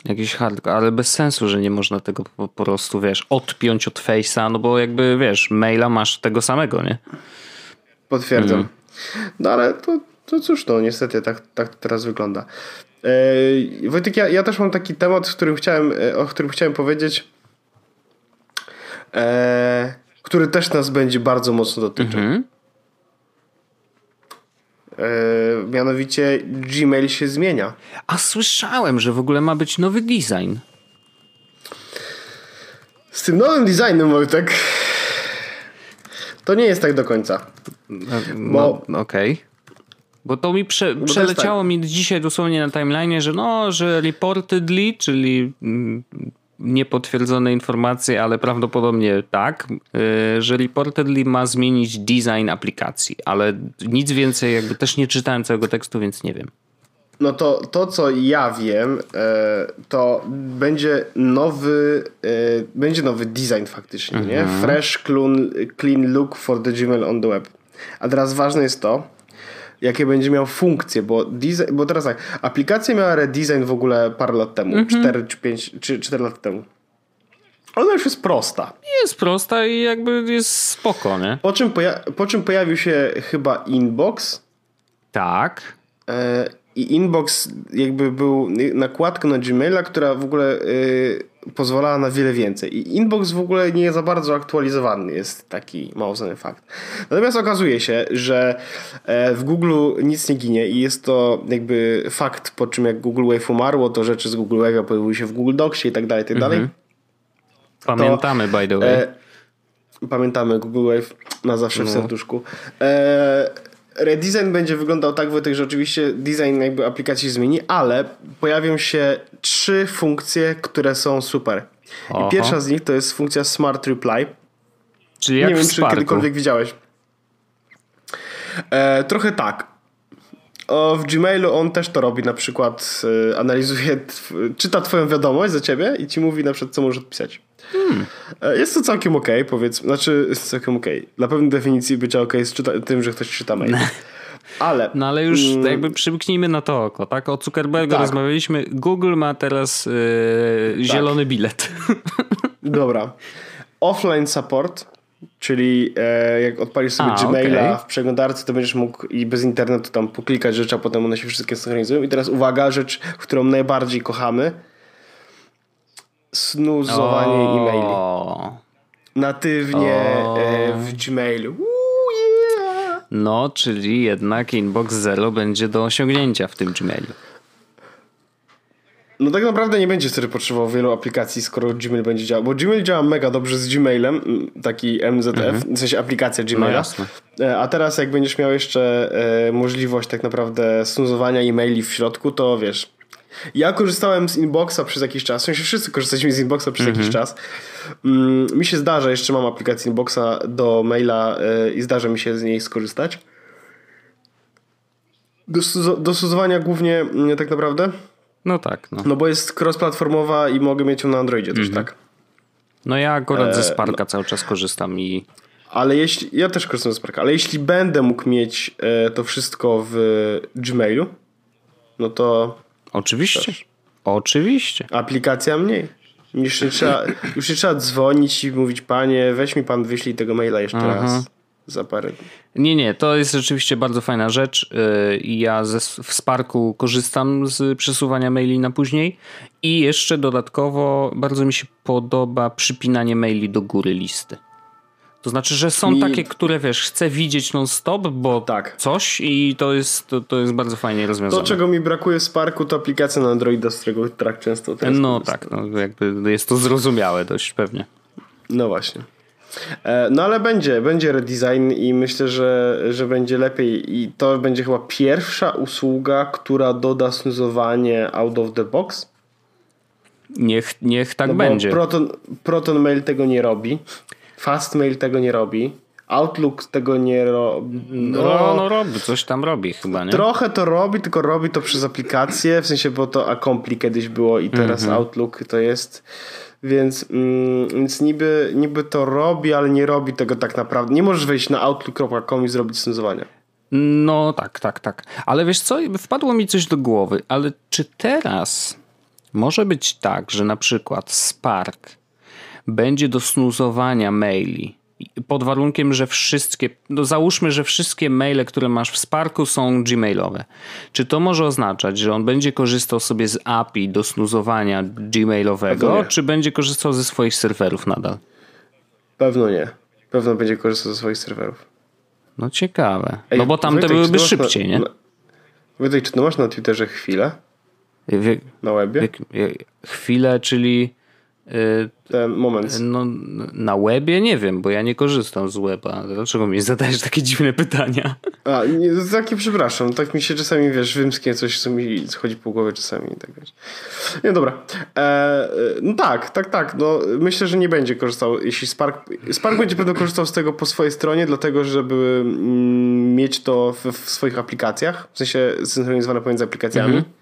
Jakiś hardcore, ale bez sensu, że nie można tego po, prostu, wiesz, odpiąć od Face'a, no bo jakby, wiesz, maila masz tego samego, nie? Potwierdzam. Mm. No ale to To cóż, no niestety tak, tak teraz wygląda. Yy, Wojtek, ja, ja też mam taki temat, w którym chciałem, o którym chciałem powiedzieć, e, który też nas będzie bardzo mocno dotyczył. Mhm. E, mianowicie Gmail się zmienia. A słyszałem, że w ogóle ma być nowy design. Z tym nowym designem, Wojtek, to nie jest tak do końca. No, no okej. Okay. Bo to mi prze, przeleciało tak. mi dzisiaj dosłownie na timeline, że no, że reportedly, czyli mm, niepotwierdzone informacje, ale prawdopodobnie tak, y, że reportedly ma zmienić design aplikacji, ale nic więcej jakby też nie czytałem całego tekstu, więc nie wiem. No to, to co ja wiem, e, to będzie nowy, e, będzie nowy design faktycznie, mhm. nie? Fresh, clean, clean look for the Gmail on the web. A teraz ważne jest to, jakie będzie miał funkcje, bo, design, bo teraz tak, aplikacja miała redesign w ogóle parę lat temu, mhm. 4 czy 5 czy 4 lat temu. Ona już jest prosta. Jest prosta i jakby jest spoko, nie? Po czym, poja- po czym pojawił się chyba Inbox. Tak. E, I Inbox jakby był nakładką na Gmaila, która w ogóle y, pozwalała na wiele więcej. I inbox w ogóle nie jest za bardzo aktualizowany, jest taki mało znany fakt. Natomiast okazuje się, że e, w Google nic nie ginie i jest to jakby fakt, po czym jak Google Wave umarło, to rzeczy z Google Wave'a pojawiły się w Google Docsie i tak dalej, i tak dalej. Mhm. Pamiętamy, by the way. E, pamiętamy Google Wave na zawsze no. w serduszku. E, redesign będzie wyglądał tak, Wojtek, że oczywiście design jakby aplikacji zmieni, ale pojawią się trzy funkcje, które są super. Oho. I pierwsza z nich to jest funkcja Smart Reply. Czyli jak Nie wiem, czy kiedykolwiek widziałeś. E, trochę tak. O, w Gmailu on też to robi, na przykład e, analizuje, czyta twoją wiadomość za ciebie i ci mówi na przykład, co możesz odpisać. Hmm. Jest to całkiem ok, powiedzmy. Znaczy, jest całkiem ok. Dla pewnej definicji bycia ok jest czyta, tym, że ktoś czyta mail. (laughs) Ale. No ale już mm, jakby przymknijmy na to oko, tak? O Zuckerberga tak. rozmawialiśmy. Google ma teraz yy, zielony tak. bilet. (laughs) Dobra. Offline support, czyli e, jak odpalisz sobie a, Gmaila okay. w przeglądarce, to będziesz mógł i bez internetu tam poklikać rzeczy, a potem one się wszystkie synchronizują. I teraz uwaga, rzecz, którą najbardziej kochamy snuzowanie e-maili. Natywnie e, w Gmailu. yeah. No, czyli jednak Inbox Zero będzie do osiągnięcia w tym Gmailu. No tak naprawdę nie będzie wtedy potrzebował wielu aplikacji, skoro Gmail będzie działał, bo Gmail działa mega dobrze z Gmailem, taki MZF, mhm. w sensie aplikacja Gmaila. No e, A teraz jak będziesz miał jeszcze e, możliwość tak naprawdę snuzowania e-maili w środku, to wiesz, ja korzystałem z Inboxa przez jakiś czas, w wszyscy korzystaliśmy z Inboxa przez jakiś mhm. czas. Mm, mi się zdarza, jeszcze mam aplikację Inboxa do maila y, i zdarza mi się z niej skorzystać. Do, stosowania głównie mm, tak naprawdę. No tak. No, no bo jest cross-platformowa i mogę mieć ją na Androidzie też, mhm. tak? No ja akurat ze e, Sparka e, cały czas korzystam i... Ale jeśli... Ja też korzystam ze Sparka, ale jeśli będę mógł mieć e, to wszystko w Gmailu, no to Oczywiście. Też. Oczywiście. Aplikacja mniej. Już nie, trzeba, już nie trzeba dzwonić i mówić, panie, weź mi pan, wyślij tego maila jeszcze Aha. raz za parę dni. Nie, nie, to jest rzeczywiście bardzo fajna rzecz y, ja ze, w Sparku korzystam z przesuwania maili na później i jeszcze dodatkowo bardzo mi się podoba przypinanie maili do góry listy. To znaczy, że są I... takie, które wiesz, chcę widzieć non-stop, bo tak. coś i to jest, to, to jest bardzo fajnie rozwiązane. To, czego mi brakuje w Sparku, to aplikacja na Androida, z którego tak często teraz No tak, no, jakby jest to zrozumiałe dość pewnie. No właśnie. E, no ale będzie, będzie redesign i myślę, że, że będzie lepiej i to będzie chyba pierwsza usługa, która doda snuzowanie out of the box. Niech, niech tak no będzie. Proton, Proton Mail tego nie robi. Fastmail tego nie robi. Outlook tego nie robi. No, no, no, robi, coś tam robi chyba, nie? Trochę to robi, tylko robi to przez aplikację, w sensie, bo to Accompli kiedyś było i teraz mm -hmm. Outlook to jest. Więc, mm, więc niby, niby to robi, ale nie robi tego tak naprawdę. Nie możesz wejść na outlook.com i zrobić cenzowania. No tak, tak, tak. Ale wiesz co, wpadło mi coś do głowy, ale czy teraz może być tak, że na przykład Spark będzie do snuzowania maili pod warunkiem, że wszystkie, no załóżmy, że wszystkie maile, które masz w Sparku są gmailowe. Czy to może oznaczać, że on będzie korzystał sobie z API do snuzowania gmailowego, czy będzie korzystał ze swoich serwerów nadal? Pewno nie. Pewno będzie korzystał ze swoich serwerów. No ciekawe. Ej, no bo tam Wojtek, byłyby szybciej, na, nie? Na, Wojtek, czy ty masz na Twitterze chwilę? Wie, na webie? Wie, chwilę, czyli Ten moment. No, na webie nie wiem, bo ja nie korzystam z weba. Dlaczego mi zadajesz takie dziwne pytania? A, nie, takie przepraszam. Tak mi się czasami, wiesz, wymskie coś, co mi chodzi po głowie czasami. Tak wiesz. Nie, dobra. E, no tak, tak, tak. No, myślę, że nie będzie korzystał, jeśli Spark... Spark będzie pewno korzystał z tego po swojej stronie, dlatego, żeby mm, mieć to w, w, swoich aplikacjach, w sensie zsynchronizowane pomiędzy aplikacjami. Mhm.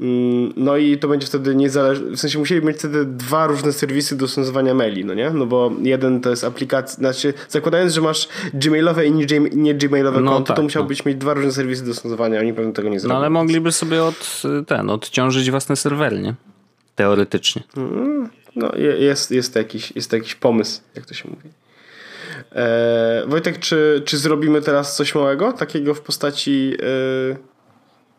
Mm, no i to będzie wtedy niezależne, w sensie musieli mieć wtedy dwa różne serwisy do maili, no nie? No bo jeden to jest aplikacja, znaczy zakładając, że masz gmailowe i nie gmailowe no konto, tak, to musiałbyś no. mieć dwa różne serwisy do oni pewnie tego nie zrobią. No ale mogliby sobie od, ten, odciążyć własne serwery, nie? Teoretycznie. Mm, no jest, jest, jakiś, jest jakiś pomysł, jak to się mówi. Eee, Wojtek, czy, czy zrobimy teraz coś małego, takiego w postaci... Yy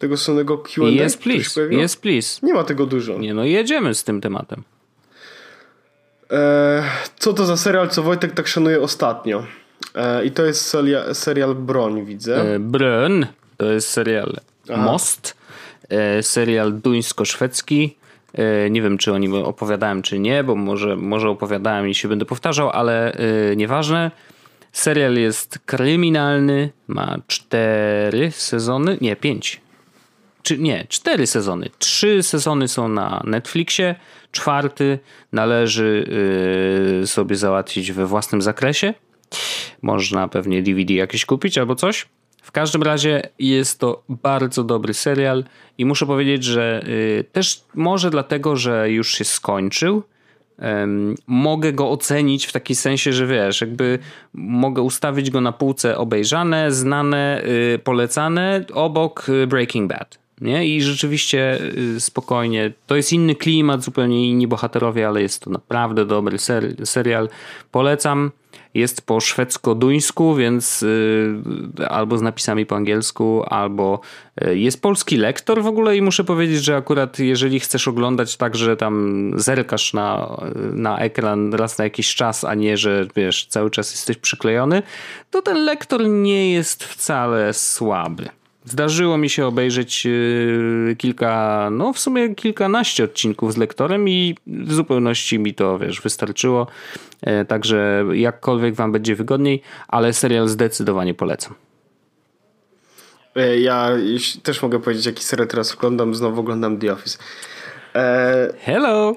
tego słynnego Q&A? Yes, please. Yes, please. Nie ma tego dużo. Nie, no jedziemy z tym tematem. E, co to za serial, co Wojtek tak szanuje ostatnio? E, I to jest serial, serial Broń, widzę. E, Broń to jest serial Aha. Most. E, serial duńsko-szwedzki. E, nie wiem, czy o nim opowiadałem, czy nie, bo może, może opowiadałem i się będę powtarzał, ale e, nieważne. Serial jest kryminalny, ma cztery sezony, nie, pięć czy nie, cztery sezony. Trzy sezony są na Netflixie, czwarty należy yy, sobie załatwić we własnym zakresie. Można pewnie DVD jakieś kupić albo coś. W każdym razie jest to bardzo dobry serial i muszę powiedzieć, że yy, też może dlatego, że już się skończył, mogę go ocenić w taki sensie, że wiesz, jakby mogę ustawić go na półce obejrzane, znane, yy, polecane obok Breaking Bad. Nie? I rzeczywiście y, spokojnie, to jest inny klimat, zupełnie inni bohaterowie, ale jest to naprawdę dobry ser serial. Polecam. Jest po szwedzko-duńsku, więc yy, albo z napisami po angielsku, albo yy, jest polski lektor w ogóle i muszę powiedzieć, że akurat jeżeli chcesz oglądać tak, że tam zerkasz na, na ekran raz na jakiś czas, a nie, że wiesz, cały czas jesteś przyklejony, to ten lektor nie jest wcale słaby. Zdarzyło mi się obejrzeć y, kilka, no w sumie kilkanaście odcinków z lektorem i w zupełności mi to, wiesz, wystarczyło. E, także jakkolwiek wam będzie wygodniej, ale serial zdecydowanie polecam. E, ja też mogę powiedzieć, jaki serial teraz oglądam. Znowu oglądam The Office. E... Hello!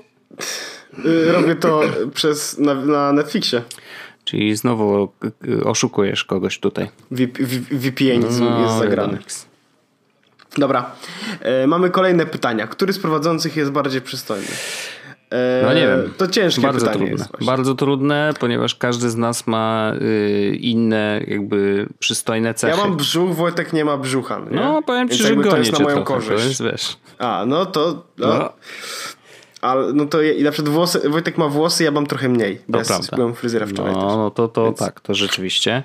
Robię to przez, na, na Netflixie. Czyli znowu oszukujesz kogoś tutaj. VPN no, jest zagrany. Dobra. E, mamy kolejne pytania. Który z prowadzących jest bardziej przystojny? E, no nie wiem. To ciężkie bardzo pytanie trudne. Bardzo trudne, ponieważ każdy z nas ma y, inne jakby przystojne cechy. Ja mam brzuch, Wojtek nie ma brzucha. Nie? No powiem ci, Więc że to jest na moją trochę, korzyść. Wiesz. A, no to... No. no. Ale no to i na przykład włosy, Wojtek ma włosy, ja mam trochę mniej. To ja prawda. byłem fryzjera wczoraj no, też. No to, to Więc... tak, to rzeczywiście.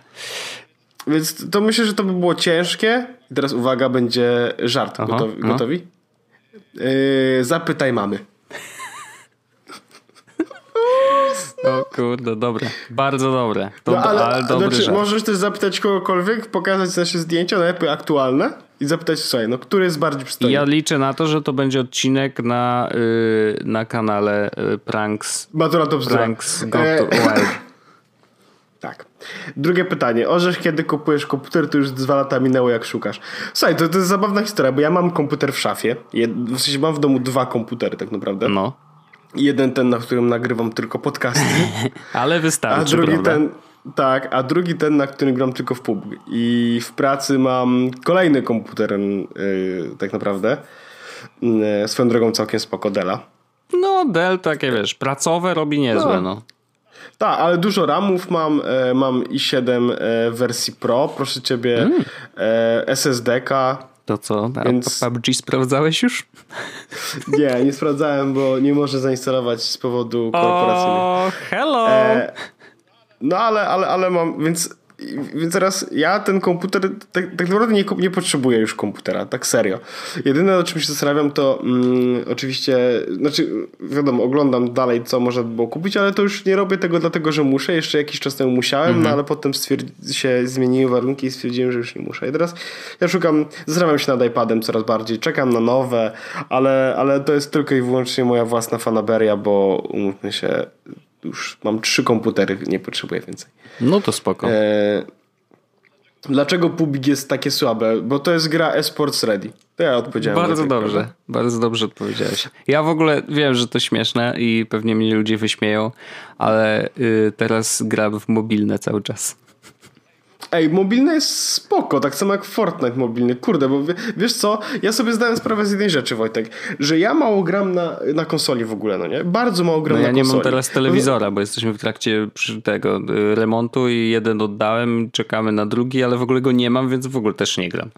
Więc to myślę, że to by było ciężkie. I teraz uwaga, będzie żart. Aha, gotowi? No. gotowi? Yy, zapytaj mamy. O kurde, dobre. Bardzo dobre. To, no, ale, ale dobry znaczy, Możesz też zapytać kogokolwiek, pokazać nasze zdjęcia, najlepiej aktualne i zapytać, słuchaj, no który jest bardziej przystojny? Ja liczę na to, że to będzie odcinek na, yy, na kanale yy, Pranks. Matura to Pranks Go e... (laughs) Tak. Drugie pytanie. Orzesz, kiedy kupujesz komputer, to już dwa lata minęło, jak szukasz. Słuchaj, to, to jest zabawna historia, bo ja mam komputer w szafie. Jed, w sensie mam w domu dwa komputery tak naprawdę. No. Jeden ten, na którym nagrywam tylko podcasty. (laughs) Ale wystarczy, A drugi prawda? ten, tak, a drugi ten, na którym gram tylko w pub. I w pracy mam kolejny komputer yy, tak naprawdę. Yy, swoją drogą całkiem spoko Dela. No, Dell takie wiesz, pracowe robi niezłe, no. no. Tak, ale dużo RAMów mam. E, mam i7 e, wersji Pro, proszę ciebie. Mm. E, SSD-ka. To co? Więc... PUBG sprawdzałeś już? Nie, nie sprawdzałem, bo nie może zainstalować z powodu korporacyjnego. O, hello! E, No ale, ale, ale mam, więc więc teraz ja ten komputer tak, tak naprawdę nie, nie potrzebuję już komputera, tak serio. Jedyne o czym się zastanawiam to mm, oczywiście, znaczy wiadomo, oglądam dalej co można by było kupić, ale to już nie robię tego dlatego, że muszę. Jeszcze jakiś czas temu musiałem, mhm. no ale potem się zmieniły warunki i stwierdziłem, że już nie muszę. I teraz ja szukam, zastanawiam się nad iPadem coraz bardziej, czekam na nowe, ale, ale to jest tylko i wyłącznie moja własna fanaberia, bo umówmy się, już mam trzy komputery, nie potrzebuję więcej. No to spoko. E, dlaczego PUBG jest takie słabe? Bo to jest gra eSports Ready. To ja odpowiedziałem. Bardzo dobrze, bardzo dobrze odpowiedziałeś. Ja w ogóle wiem, że to śmieszne i pewnie mnie ludzie wyśmieją, ale y, teraz gram w mobilne cały czas. Ej, mobilny jest spoko, tak samo jak Fortnite mobilny. Kurde, bo wiesz co, ja sobie zdałem sprawę z jednej rzeczy, Wojtek, że ja mało gram na, na konsoli w ogóle, no nie? Bardzo mało gram no na ja konsoli. Ja nie mam teraz telewizora, bo jesteśmy w trakcie tego y, remontu i jeden oddałem, czekamy na drugi, ale w ogóle go nie mam, więc w ogóle też nie gram.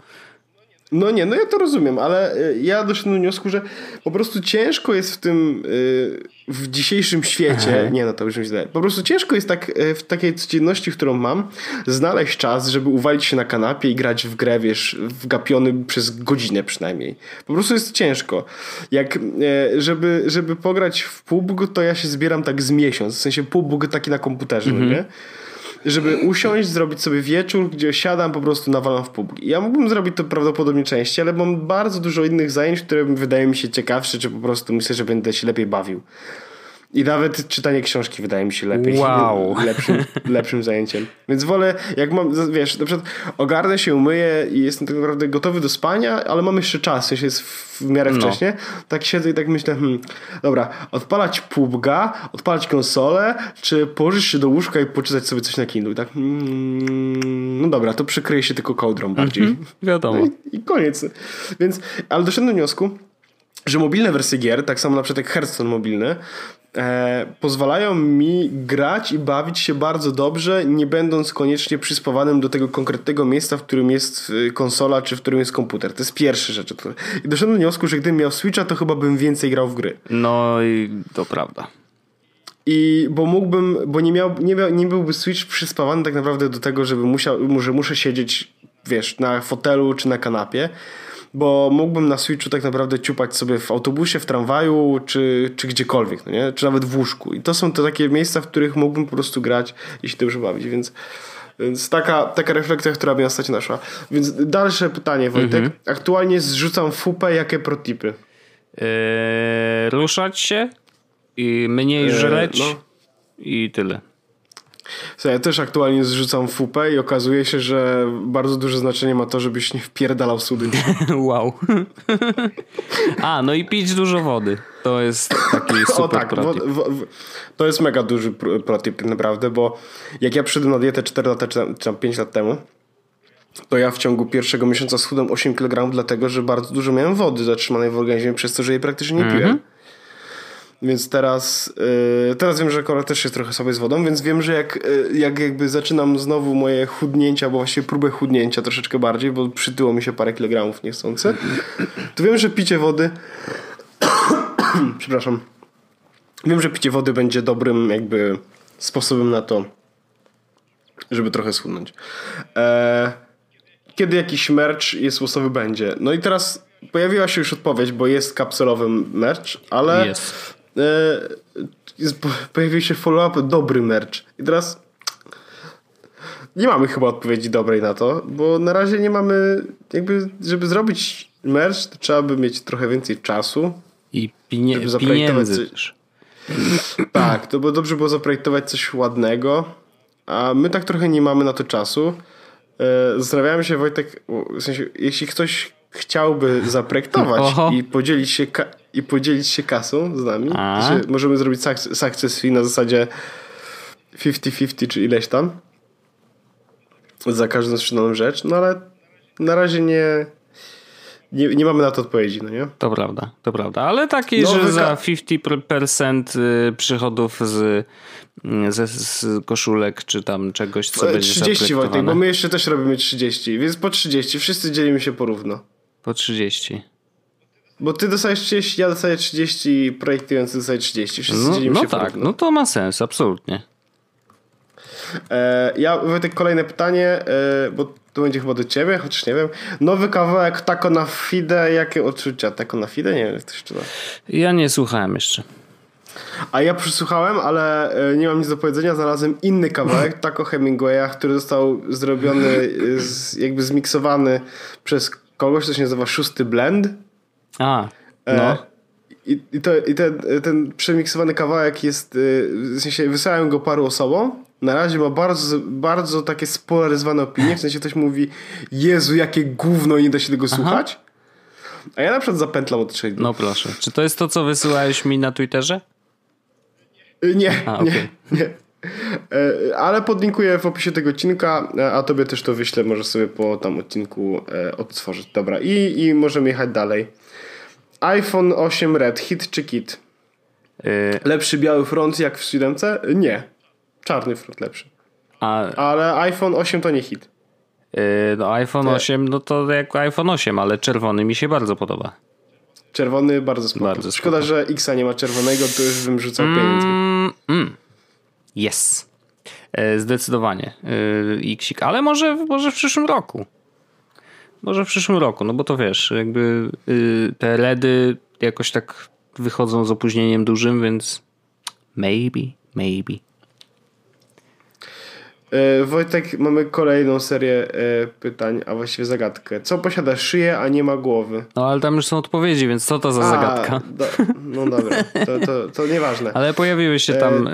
No nie, no ja to rozumiem, ale y, ja doszedłem do wniosku, że po prostu ciężko jest w tym y, w dzisiejszym świecie, nie no to już źle, po prostu ciężko jest tak y, w takiej codzienności, którą mam, znaleźć czas, żeby uwalić się na kanapie i grać w grę, wiesz, wgapiony przez godzinę przynajmniej. Po prostu jest ciężko. Jak, żeby, żeby pograć w PUBG, to ja się zbieram tak z miesiąc, w sensie PUBG taki na komputerze, -hmm. nie? Żeby usiąść, zrobić sobie wieczór, gdzie siadam, po prostu nawalam w PUBG. Ja mógłbym zrobić to prawdopodobnie częściej, ale mam bardzo dużo innych zajęć, które wydają mi się ciekawsze, czy po prostu myślę, że będę się lepiej bawił. I nawet czytanie książki wydaje mi się lepiej. Wow. (laughs) Lepszym, lepszym zajęciem. Więc wolę, jak mam, wiesz, na przykład ogarnę się, umyję i jestem tak naprawdę gotowy do spania, ale mam jeszcze czas, w sensie jest w miarę no. wcześnie. Tak siedzę i tak myślę, hmm, dobra, odpalać pubga, odpalać konsolę, czy położyć się do łóżka i poczytać sobie coś na Kindle. I tak, hmm, no dobra, to przykryje się tylko kołdrą bardziej. Mm -hmm, wiadomo. No i, I koniec. Więc, ale doszedłem do wniosku, że mobilne wersje gier, tak samo na przykład jak Hearthstone mobilny, e, pozwalają mi grać i bawić się bardzo dobrze, nie będąc koniecznie przyspawanym do tego konkretnego miejsca, w którym jest e, konsola, czy w którym jest komputer. To jest pierwsza rzecz. I doszedłem do wniosku, że gdybym miał Switcha, to chyba bym więcej grał w gry. No i to prawda. I bo mógłbym, bo nie, miał, nie, miał, nie byłby Switch przyspawany tak naprawdę do tego, żeby musiał, że muszę siedzieć, wiesz, na fotelu czy na kanapie bo mógłbym na Switchu tak naprawdę ciupać sobie w autobusie, w tramwaju, czy, czy gdziekolwiek, no nie? czy nawet w łóżku. I to są te takie miejsca, w których mógłbym po prostu grać i się dobrze bawić, więc... Więc taka, taka refleksja, która mi ostatnio naszła. Więc dalsze pytanie, Wojtek. Mhm. Aktualnie zrzucam fupę, jakie protipy? Eee, ruszać się i mniej eee, żreć no. i tyle. Ja też aktualnie zrzucam fupę i okazuje się, że bardzo duże znaczenie ma to, żebyś nie wpierdalał sudy. (laughs) wow. (laughs) A, no i pić dużo wody. To jest taki super o, tak, to jest mega duży protip naprawdę, bo jak ja przyszedłem na dietę 4 lata czy 5 lat temu, to ja w ciągu pierwszego miesiąca schudłem 8 kg, dlatego że bardzo dużo miałem wody zatrzymanej w organizmie, przez to, że jej praktycznie nie piłem. Mm -hmm. Więc teraz, yy, teraz wiem, że akurat też jest trochę sobie z wodą, więc wiem, że jak, yy, jak jakby zaczynam znowu moje chudnięcia, bo właściwie próbę chudnięcia troszeczkę bardziej, bo przytyło mi się parę kilogramów niechcący, to wiem, że picie wody (coughs) przepraszam, wiem, że picie wody będzie dobrym jakby sposobem na to, żeby trochę schudnąć. Eee, kiedy jakiś merch jest losowy będzie? No i teraz pojawiła się już odpowiedź, bo jest kapsulowy merch, ale yes. E, pojawił się follow-up dobry merch. I teraz nie mamy chyba odpowiedzi dobrej na to, bo na razie nie mamy, jakby, żeby zrobić merch, to trzeba by mieć trochę więcej czasu. I pienie- żeby zaprojektować coś. (clears throat) Tak, to by dobrze było zaprojektować coś ładnego, a my tak trochę nie mamy na to czasu. E, zastanawiałem się, Wojtek, w sensie, jeśli ktoś chciałby zaprojektować (laughs) i podzielić się i podzielić się kasą z nami. możemy zrobić success fee na zasadzie 50-50 czy ileś tam za każdą sprzedaną rzecz, no ale na razie nie, nie, nie mamy na to odpowiedzi, no nie? To prawda, to prawda, ale takie, no, że wyka- za 50% y, przychodów z, z, z koszulek czy tam czegoś, co 30 będzie 30 Wojtek, bo my jeszcze też robimy 30, więc po 30, wszyscy dzielimy się porówno. Po 30. Bo ty dostajesz 30, ja dostaję 30, projektujący dostaje 30. Wszyscy no, dzielimy no się tak, no to ma sens, absolutnie. E, ja, Wojtek, kolejne pytanie, e, bo to będzie chyba do ciebie, chociaż nie wiem. Nowy kawałek Taco na Fide, jakie odczucia? Taco na Fide? Nie wiem, jak to się czyta. Ja nie słuchałem jeszcze. A ja przysłuchałem, ale e, nie mam nic do powiedzenia. Znalazłem inny kawałek, (laughs) Taco Hemingwaya, który został zrobiony, e, z, jakby zmiksowany przez kogoś, to się nazywa Szósty Blend. A, no. E, I, i, to, i ten, ten przemiksowany kawałek jest, w sensie wysłałem go paru osobom. Na razie ma bardzo, bardzo takie spolaryzowane opinie. W sensie ktoś mówi, Jezu, jakie gówno, nie da się tego Aha. słuchać. A ja na przykład zapętlam od trzech No proszę. Czy to jest to, co wysyłałeś mi na Twitterze? Y, nie, a, nie, okay. (laughs) nie. E, ale podlinkuję w opisie tego odcinka, e, a tobie też to wyślę, może sobie po tam odcinku e, odtworzyć. Dobra, i, i możemy jechać dalej. iPhone 8 Red, hit czy kit? Yy. Lepszy biały front jak w 7? Nie. Czarny front lepszy. A... Ale iPhone 8 to nie hit. Yy, no iPhone Te... 8, no to jak iPhone 8, ale czerwony mi się bardzo podoba. Czerwony bardzo spoko. Bardzo Szkoda, spoko. że Xa nie ma czerwonego, to już bym rzucał mm, pieniędzy. Mm. Yes. E, zdecydowanie. E, Xik, ale może, może w przyszłym roku. Może w przyszłym roku, no bo to wiesz, jakby y, te LEDy jakoś tak wychodzą z opóźnieniem dużym, więc maybe, maybe. E, Wojtek, mamy kolejną serię e, pytań, a właściwie zagadkę. Co posiada szyję, a nie ma głowy? No ale tam już są odpowiedzi, więc co to za a, zagadka? Do, no dobra, to, to, to nieważne. Ale pojawiły się tam... E,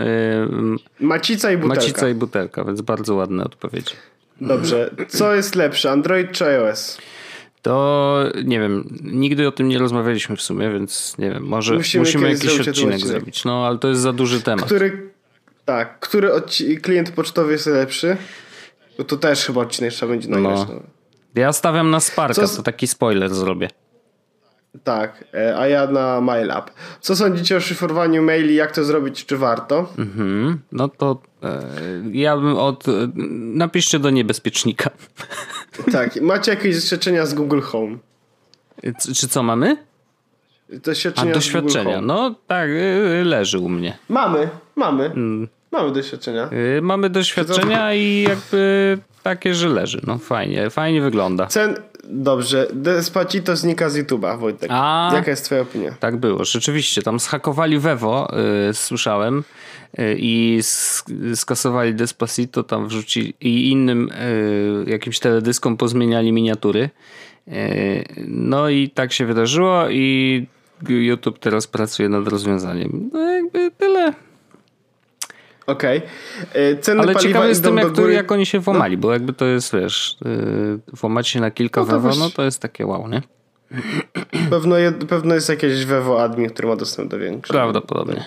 macica i butelka. Macica i butelka, więc bardzo ładne odpowiedzi. Dobrze. Co jest lepsze, Android czy iOS? To nie wiem, nigdy o tym nie rozmawialiśmy w sumie, więc nie wiem, może musimy, musimy jakiś odcinek, odcinek zrobić. No ale to jest za duży temat. Który, tak, który klient pocztowy jest lepszy? Bo to też chyba odcinek trzeba będzie nagrać. No. no. Ja stawiam na Sparka, to taki spoiler zrobię. Tak, e, a ja na MailUp. Co sądzicie o szyfrowaniu maili? Jak to zrobić? Czy warto? Mhm. No to ja bym od... E, napiszcie do niebezpiecznika. Tak. Macie jakieś doświadczenia z Google Home? C czy co mamy? Doświadczenia a, doświadczenia. No tak, leży u mnie. Mamy, mamy. Mm. Mamy doświadczenia. Yy, mamy doświadczenia i jakby takie, że leży. No fajnie, fajnie wygląda. Cen... Dobrze, Despacito znika z YouTube'a, Wojtek. A, Jaka jest twoja opinia? Tak było, rzeczywiście. Tam zhakowali Wewo, yy, słyszałem, yy, i skasowali Despacito, tam wrzucili i innym yy, jakimś teledyskom pozmieniali miniatury. Yy, no i tak się wydarzyło i YouTube teraz pracuje nad rozwiązaniem. No jakby tyle. Okej. Okay. Ceny Ale ciekawe jestem, jak, to, jak oni się włamali, no. bo jakby to jest, wiesz, yy, włamać się na kilka no Wewo, no to jest takie wow, nie? Pewno, je, pewno jest jakieś Wewo admin, który ma dostęp do większego. Prawdopodobnie.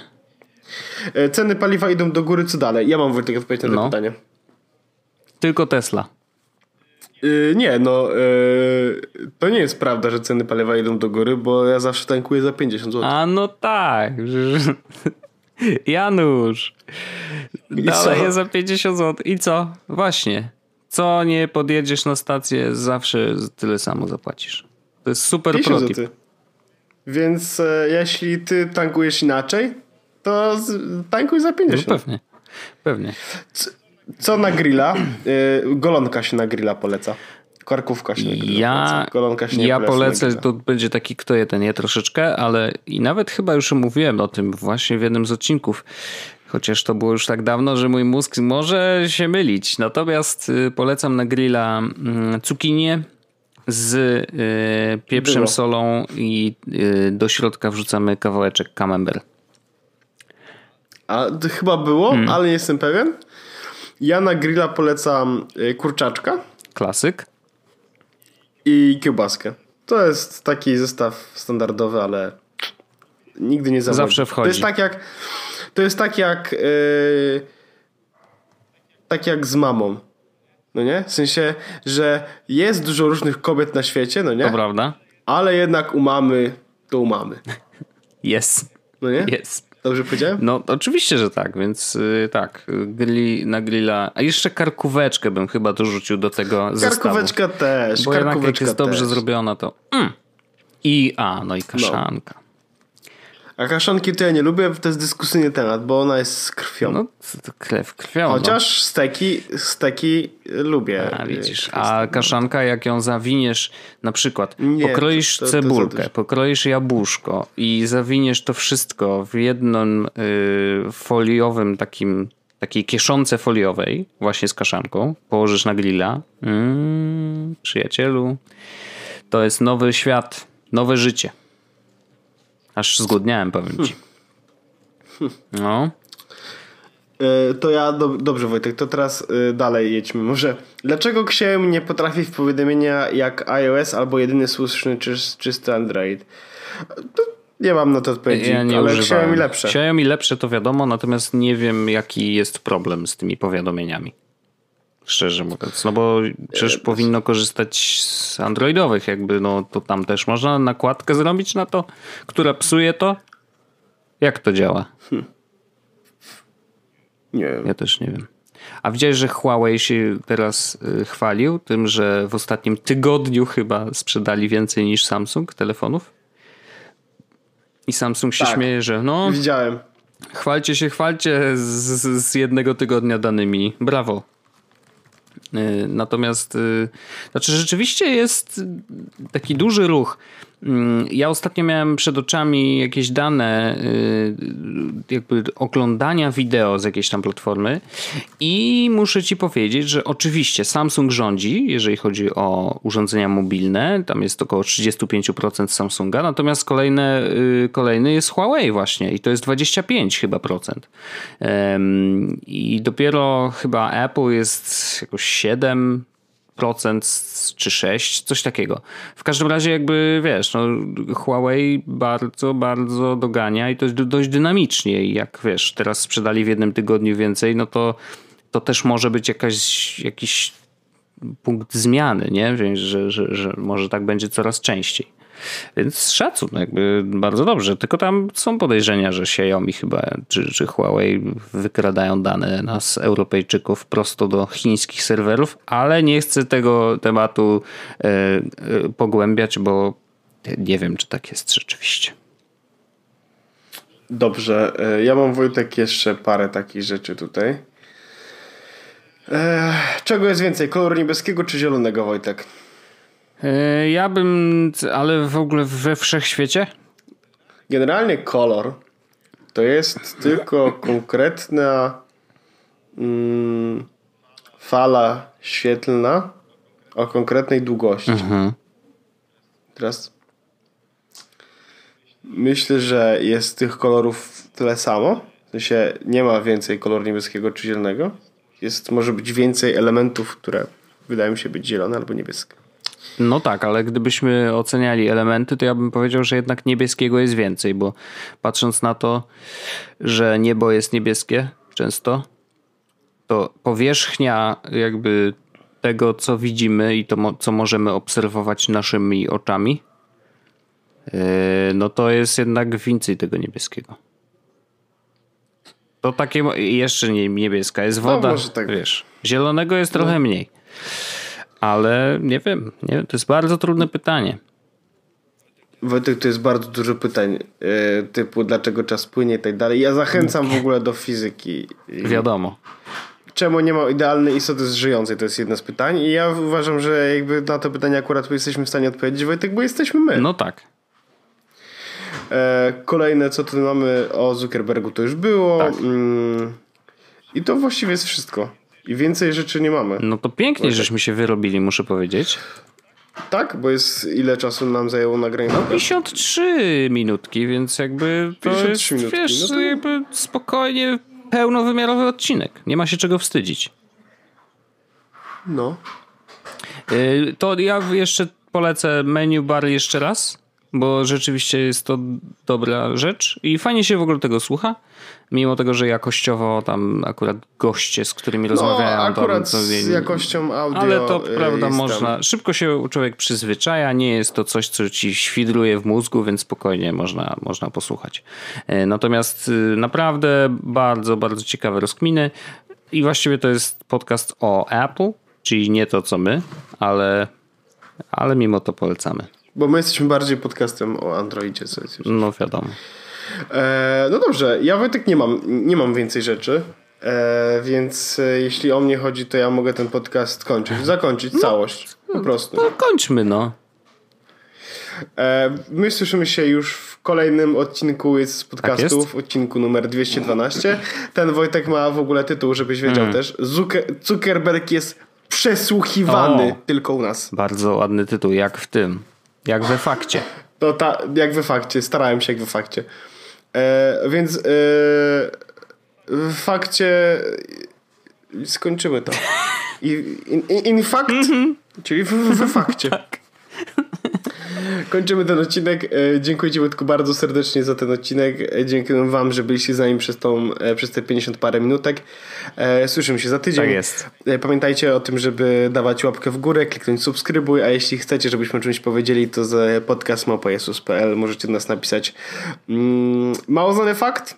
E, ceny paliwa idą do góry, co dalej? Ja mam Wojtek odpowiedź na to no. pytanie. Tylko Tesla. Yy, nie, no yy, to nie jest prawda, że ceny paliwa idą do góry, bo ja zawsze tankuję za 50 zł. A no tak. (laughs) Janusz. Je za 50 zł. I co? Właśnie. Co nie podjedziesz na stację, zawsze tyle samo zapłacisz. To jest super protip. Więc e, jeśli ty tankujesz inaczej, to tankuj za 50. No pewnie. Pewnie. Co, co na grilla? Y, golonka się na grilla poleca. Karkówka się ja, Golonka się Ja polecę, to będzie taki kto je ten je troszeczkę, ale i nawet chyba już mówiłem o tym właśnie w jednym z odcinków. Chociaż to było już tak dawno, że mój mózg może się mylić. Natomiast y, polecam na grilla mm, cukinię z y, pieprzem, było. solą i do środka wrzucamy kawałeczek camembert. A chyba było, hmm. ale nie jestem pewien. Ja na grilla polecam y, kurczaczka. Klasyk. I kiełbaskę. To jest taki zestaw standardowy, ale nigdy nie zawodzi. Zawsze wchodzi. To jest tak jak to jest tak jak yy, tak jak z mamą. No nie? W sensie, że jest dużo różnych kobiet na świecie, no nie? To prawda. Ale jednak u mamy to u mamy. Jest. (laughs) No nie? Jest. Dobrze powiedziałem? No oczywiście, że tak, więc yy, tak, grilli, na grilla, a jeszcze karkóweczkę bym chyba dorzucił do tego zestawu. Karkóweczka też, Bo karkóweczka jak jest dobrze zrobiona to mm. i a, no i kaszanka. No. A kaszanki to ja nie lubię, to jest dyskusyjny temat, bo ona jest z krwią. No, to krew krwią. no. Chociaż steki, steki lubię. A widzisz, a kaszanka jak ją zawiniesz, na przykład Nie, pokroisz to- to- to cebulkę, dużo. pokroisz jabłuszko i zawiniesz to wszystko w jednym y, foliowym takim, takiej kieszonce foliowej, właśnie z kaszanką, położysz na grilla. Mm, przyjacielu, to jest nowy świat, nowe życie. Aż zgłodniałem, powiem ci. No. E, To ja, do, dobrze Wojtek, to teraz e, dalej jedźmy. Może, dlaczego Xiaomi nie potrafi w powiadomienia jak iOS albo jedyny słuszny czys, czysty Android? To nie mam na to odpowiedzi, Ja nie ale używałem. Xiaomi lepsze. Xiaomi lepsze to wiadomo, natomiast nie wiem jaki jest problem z tymi powiadomieniami. Szczerze mówiąc, no bo przecież E, powinno korzystać z androidowych, jakby no to tam też można nakładkę zrobić na to, która psuje to. Jak to działa? (laughs) Nie wiem. Ja też nie wiem. A widziałeś, że Huawei się teraz y, chwalił tym, że w ostatnim tygodniu chyba sprzedali więcej niż Samsung telefonów? I Samsung się Tak. śmieje, że no, Widziałem. Chwalcie się, chwalcie z, z z jednego tygodnia danymi. Brawo. Y, Natomiast, y, znaczy rzeczywiście jest taki duży ruch. Mm, Ja ostatnio miałem przed oczami jakieś dane y, jakby oglądania wideo z jakiejś tam platformy i muszę ci powiedzieć, że oczywiście Samsung rządzi, jeżeli chodzi o urządzenia mobilne, tam jest około 35% Samsunga, natomiast kolejne, y, kolejny jest Huawei właśnie i to jest 25 chyba procent. I dopiero chyba Apple jest jakoś 7 procent czy 6, coś takiego. W każdym razie jakby wiesz, no, Huawei bardzo, bardzo dogania i to dość dynamicznie i jak wiesz, teraz sprzedali w jednym tygodniu więcej, no to to też może być jakaś, jakiś punkt zmiany, nie? Że, że, że może tak będzie coraz częściej. Więc szacun, jakby bardzo dobrze. Tylko tam są podejrzenia, że Xiaomi chyba, czy, czy Huawei wykradają dane nas, Europejczyków, prosto do chińskich serwerów, ale nie chcę tego tematu e, e, pogłębiać, bo nie wiem, czy tak jest rzeczywiście. Dobrze, e, ja mam Wojtek jeszcze parę takich rzeczy tutaj. Czego jest więcej, koloru niebieskiego czy zielonego, Wojtek? E, Ja bym, ale w ogóle we wszechświecie? Generalnie kolor to jest tylko konkretna mm, fala świetlna o konkretnej długości. Teraz myślę, że jest tych kolorów tyle samo. W sensie nie ma więcej koloru niebieskiego czy zielonego. Jest, może być więcej elementów, które wydają się być zielone albo niebieskie. No tak, ale gdybyśmy oceniali elementy, to ja bym powiedział, że jednak niebieskiego jest więcej, bo patrząc na to, że niebo jest niebieskie często, to powierzchnia jakby tego, co widzimy i to, co możemy obserwować naszymi oczami, yy, no to jest jednak więcej tego niebieskiego. To takie jeszcze nie niebieska jest woda, może tak. wiesz. Zielonego jest trochę mniej. Ale nie wiem, nie wiem, to jest bardzo trudne pytanie. Wojtek, to jest bardzo dużo pytań, e, typu dlaczego czas płynie i tak dalej. Ja zachęcam w ogóle do fizyki. Wiadomo. Czemu nie ma idealnej istoty żyjącej? To jest jedno z pytań. I ja uważam, że jakby na to pytanie akurat jesteśmy w stanie odpowiedzieć, Wojtek, bo jesteśmy my. No tak. E, kolejne, co tu mamy o Zuckerbergu, to już było. Tak. Mm, I to właściwie jest wszystko. I więcej rzeczy nie mamy. No to pięknie, żeśmy się wyrobili, muszę powiedzieć. Tak? Bo jest ile czasu nam zajęło nagranie? No 53 minutki, więc jakby to 53 jest, minutki, wiesz, no to- jakby spokojnie pełnowymiarowy odcinek. Nie ma się czego wstydzić. No. Yy, To ja jeszcze polecę menu bar jeszcze raz, bo rzeczywiście jest to dobra rzecz i fajnie się w ogóle tego słucha. Mimo tego, że jakościowo tam akurat goście, z którymi No, rozmawiają, akurat to z jakością audio. Ale to prawda, można. tam- Szybko się człowiek przyzwyczaja, nie jest to coś, co ci świdruje w mózgu, więc spokojnie można, można posłuchać. E, Natomiast y, naprawdę bardzo, bardzo ciekawe rozkminy. I właściwie to jest podcast o Apple, czyli nie to co my, ale, ale mimo to polecamy. Bo my jesteśmy bardziej podcastem o Androidzie, co jest już. No wiadomo. E, no dobrze, ja Wojtek nie mam, nie mam więcej rzeczy. E, więc e, jeśli o mnie chodzi, to ja mogę ten podcast kończyć, zakończyć no, całość. Po prostu. No kończmy, no. E, my słyszymy się już w kolejnym odcinku z podcastów, tak odcinku numer 212. Ten Wojtek ma w ogóle tytuł, żebyś wiedział mm. też. Zucker Zuckerberg jest przesłuchiwany o, tylko u nas. Bardzo ładny tytuł, jak w tym. Jak we fakcie. No ta, jak we fakcie, starałem się jak we fakcie. E, więc e, w fakcie skończymy to. In, in, in fact, mhm. czyli w, w, fakcie. tak. Kończymy ten odcinek. E, dziękuję Ci Wojtku bardzo serdecznie za ten odcinek. E, dziękuję Wam, że byliście z nami przez, tą, e, przez te 50 parę minutek. Słyszymy się za tydzień. Tak jest. Pamiętajcie o tym, żeby dawać łapkę w górę, kliknąć subskrybuj, a jeśli chcecie, żebyśmy czymś powiedzieli, to z podcast małpajesus.pl możecie do nas napisać. Mm, mało znany fakt.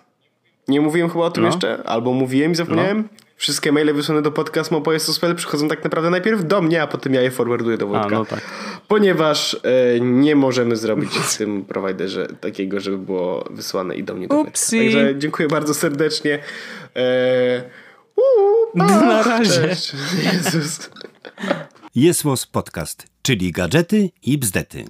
Nie mówiłem chyba o tym no. jeszcze, albo mówiłem i zapomniałem. No wszystkie maile wysłane do podcast.mopojest.pl przychodzą tak naprawdę najpierw do mnie, a potem ja je forwarduję do Wojtka. No tak. Ponieważ e, nie możemy zrobić w tym prowajderze takiego, żeby było wysłane i do mnie do Upsi. Także dziękuję bardzo serdecznie. E, uu, pa, (laughs) Na razie. Jezus. Jesłos Podcast, czyli gadżety i bzdety.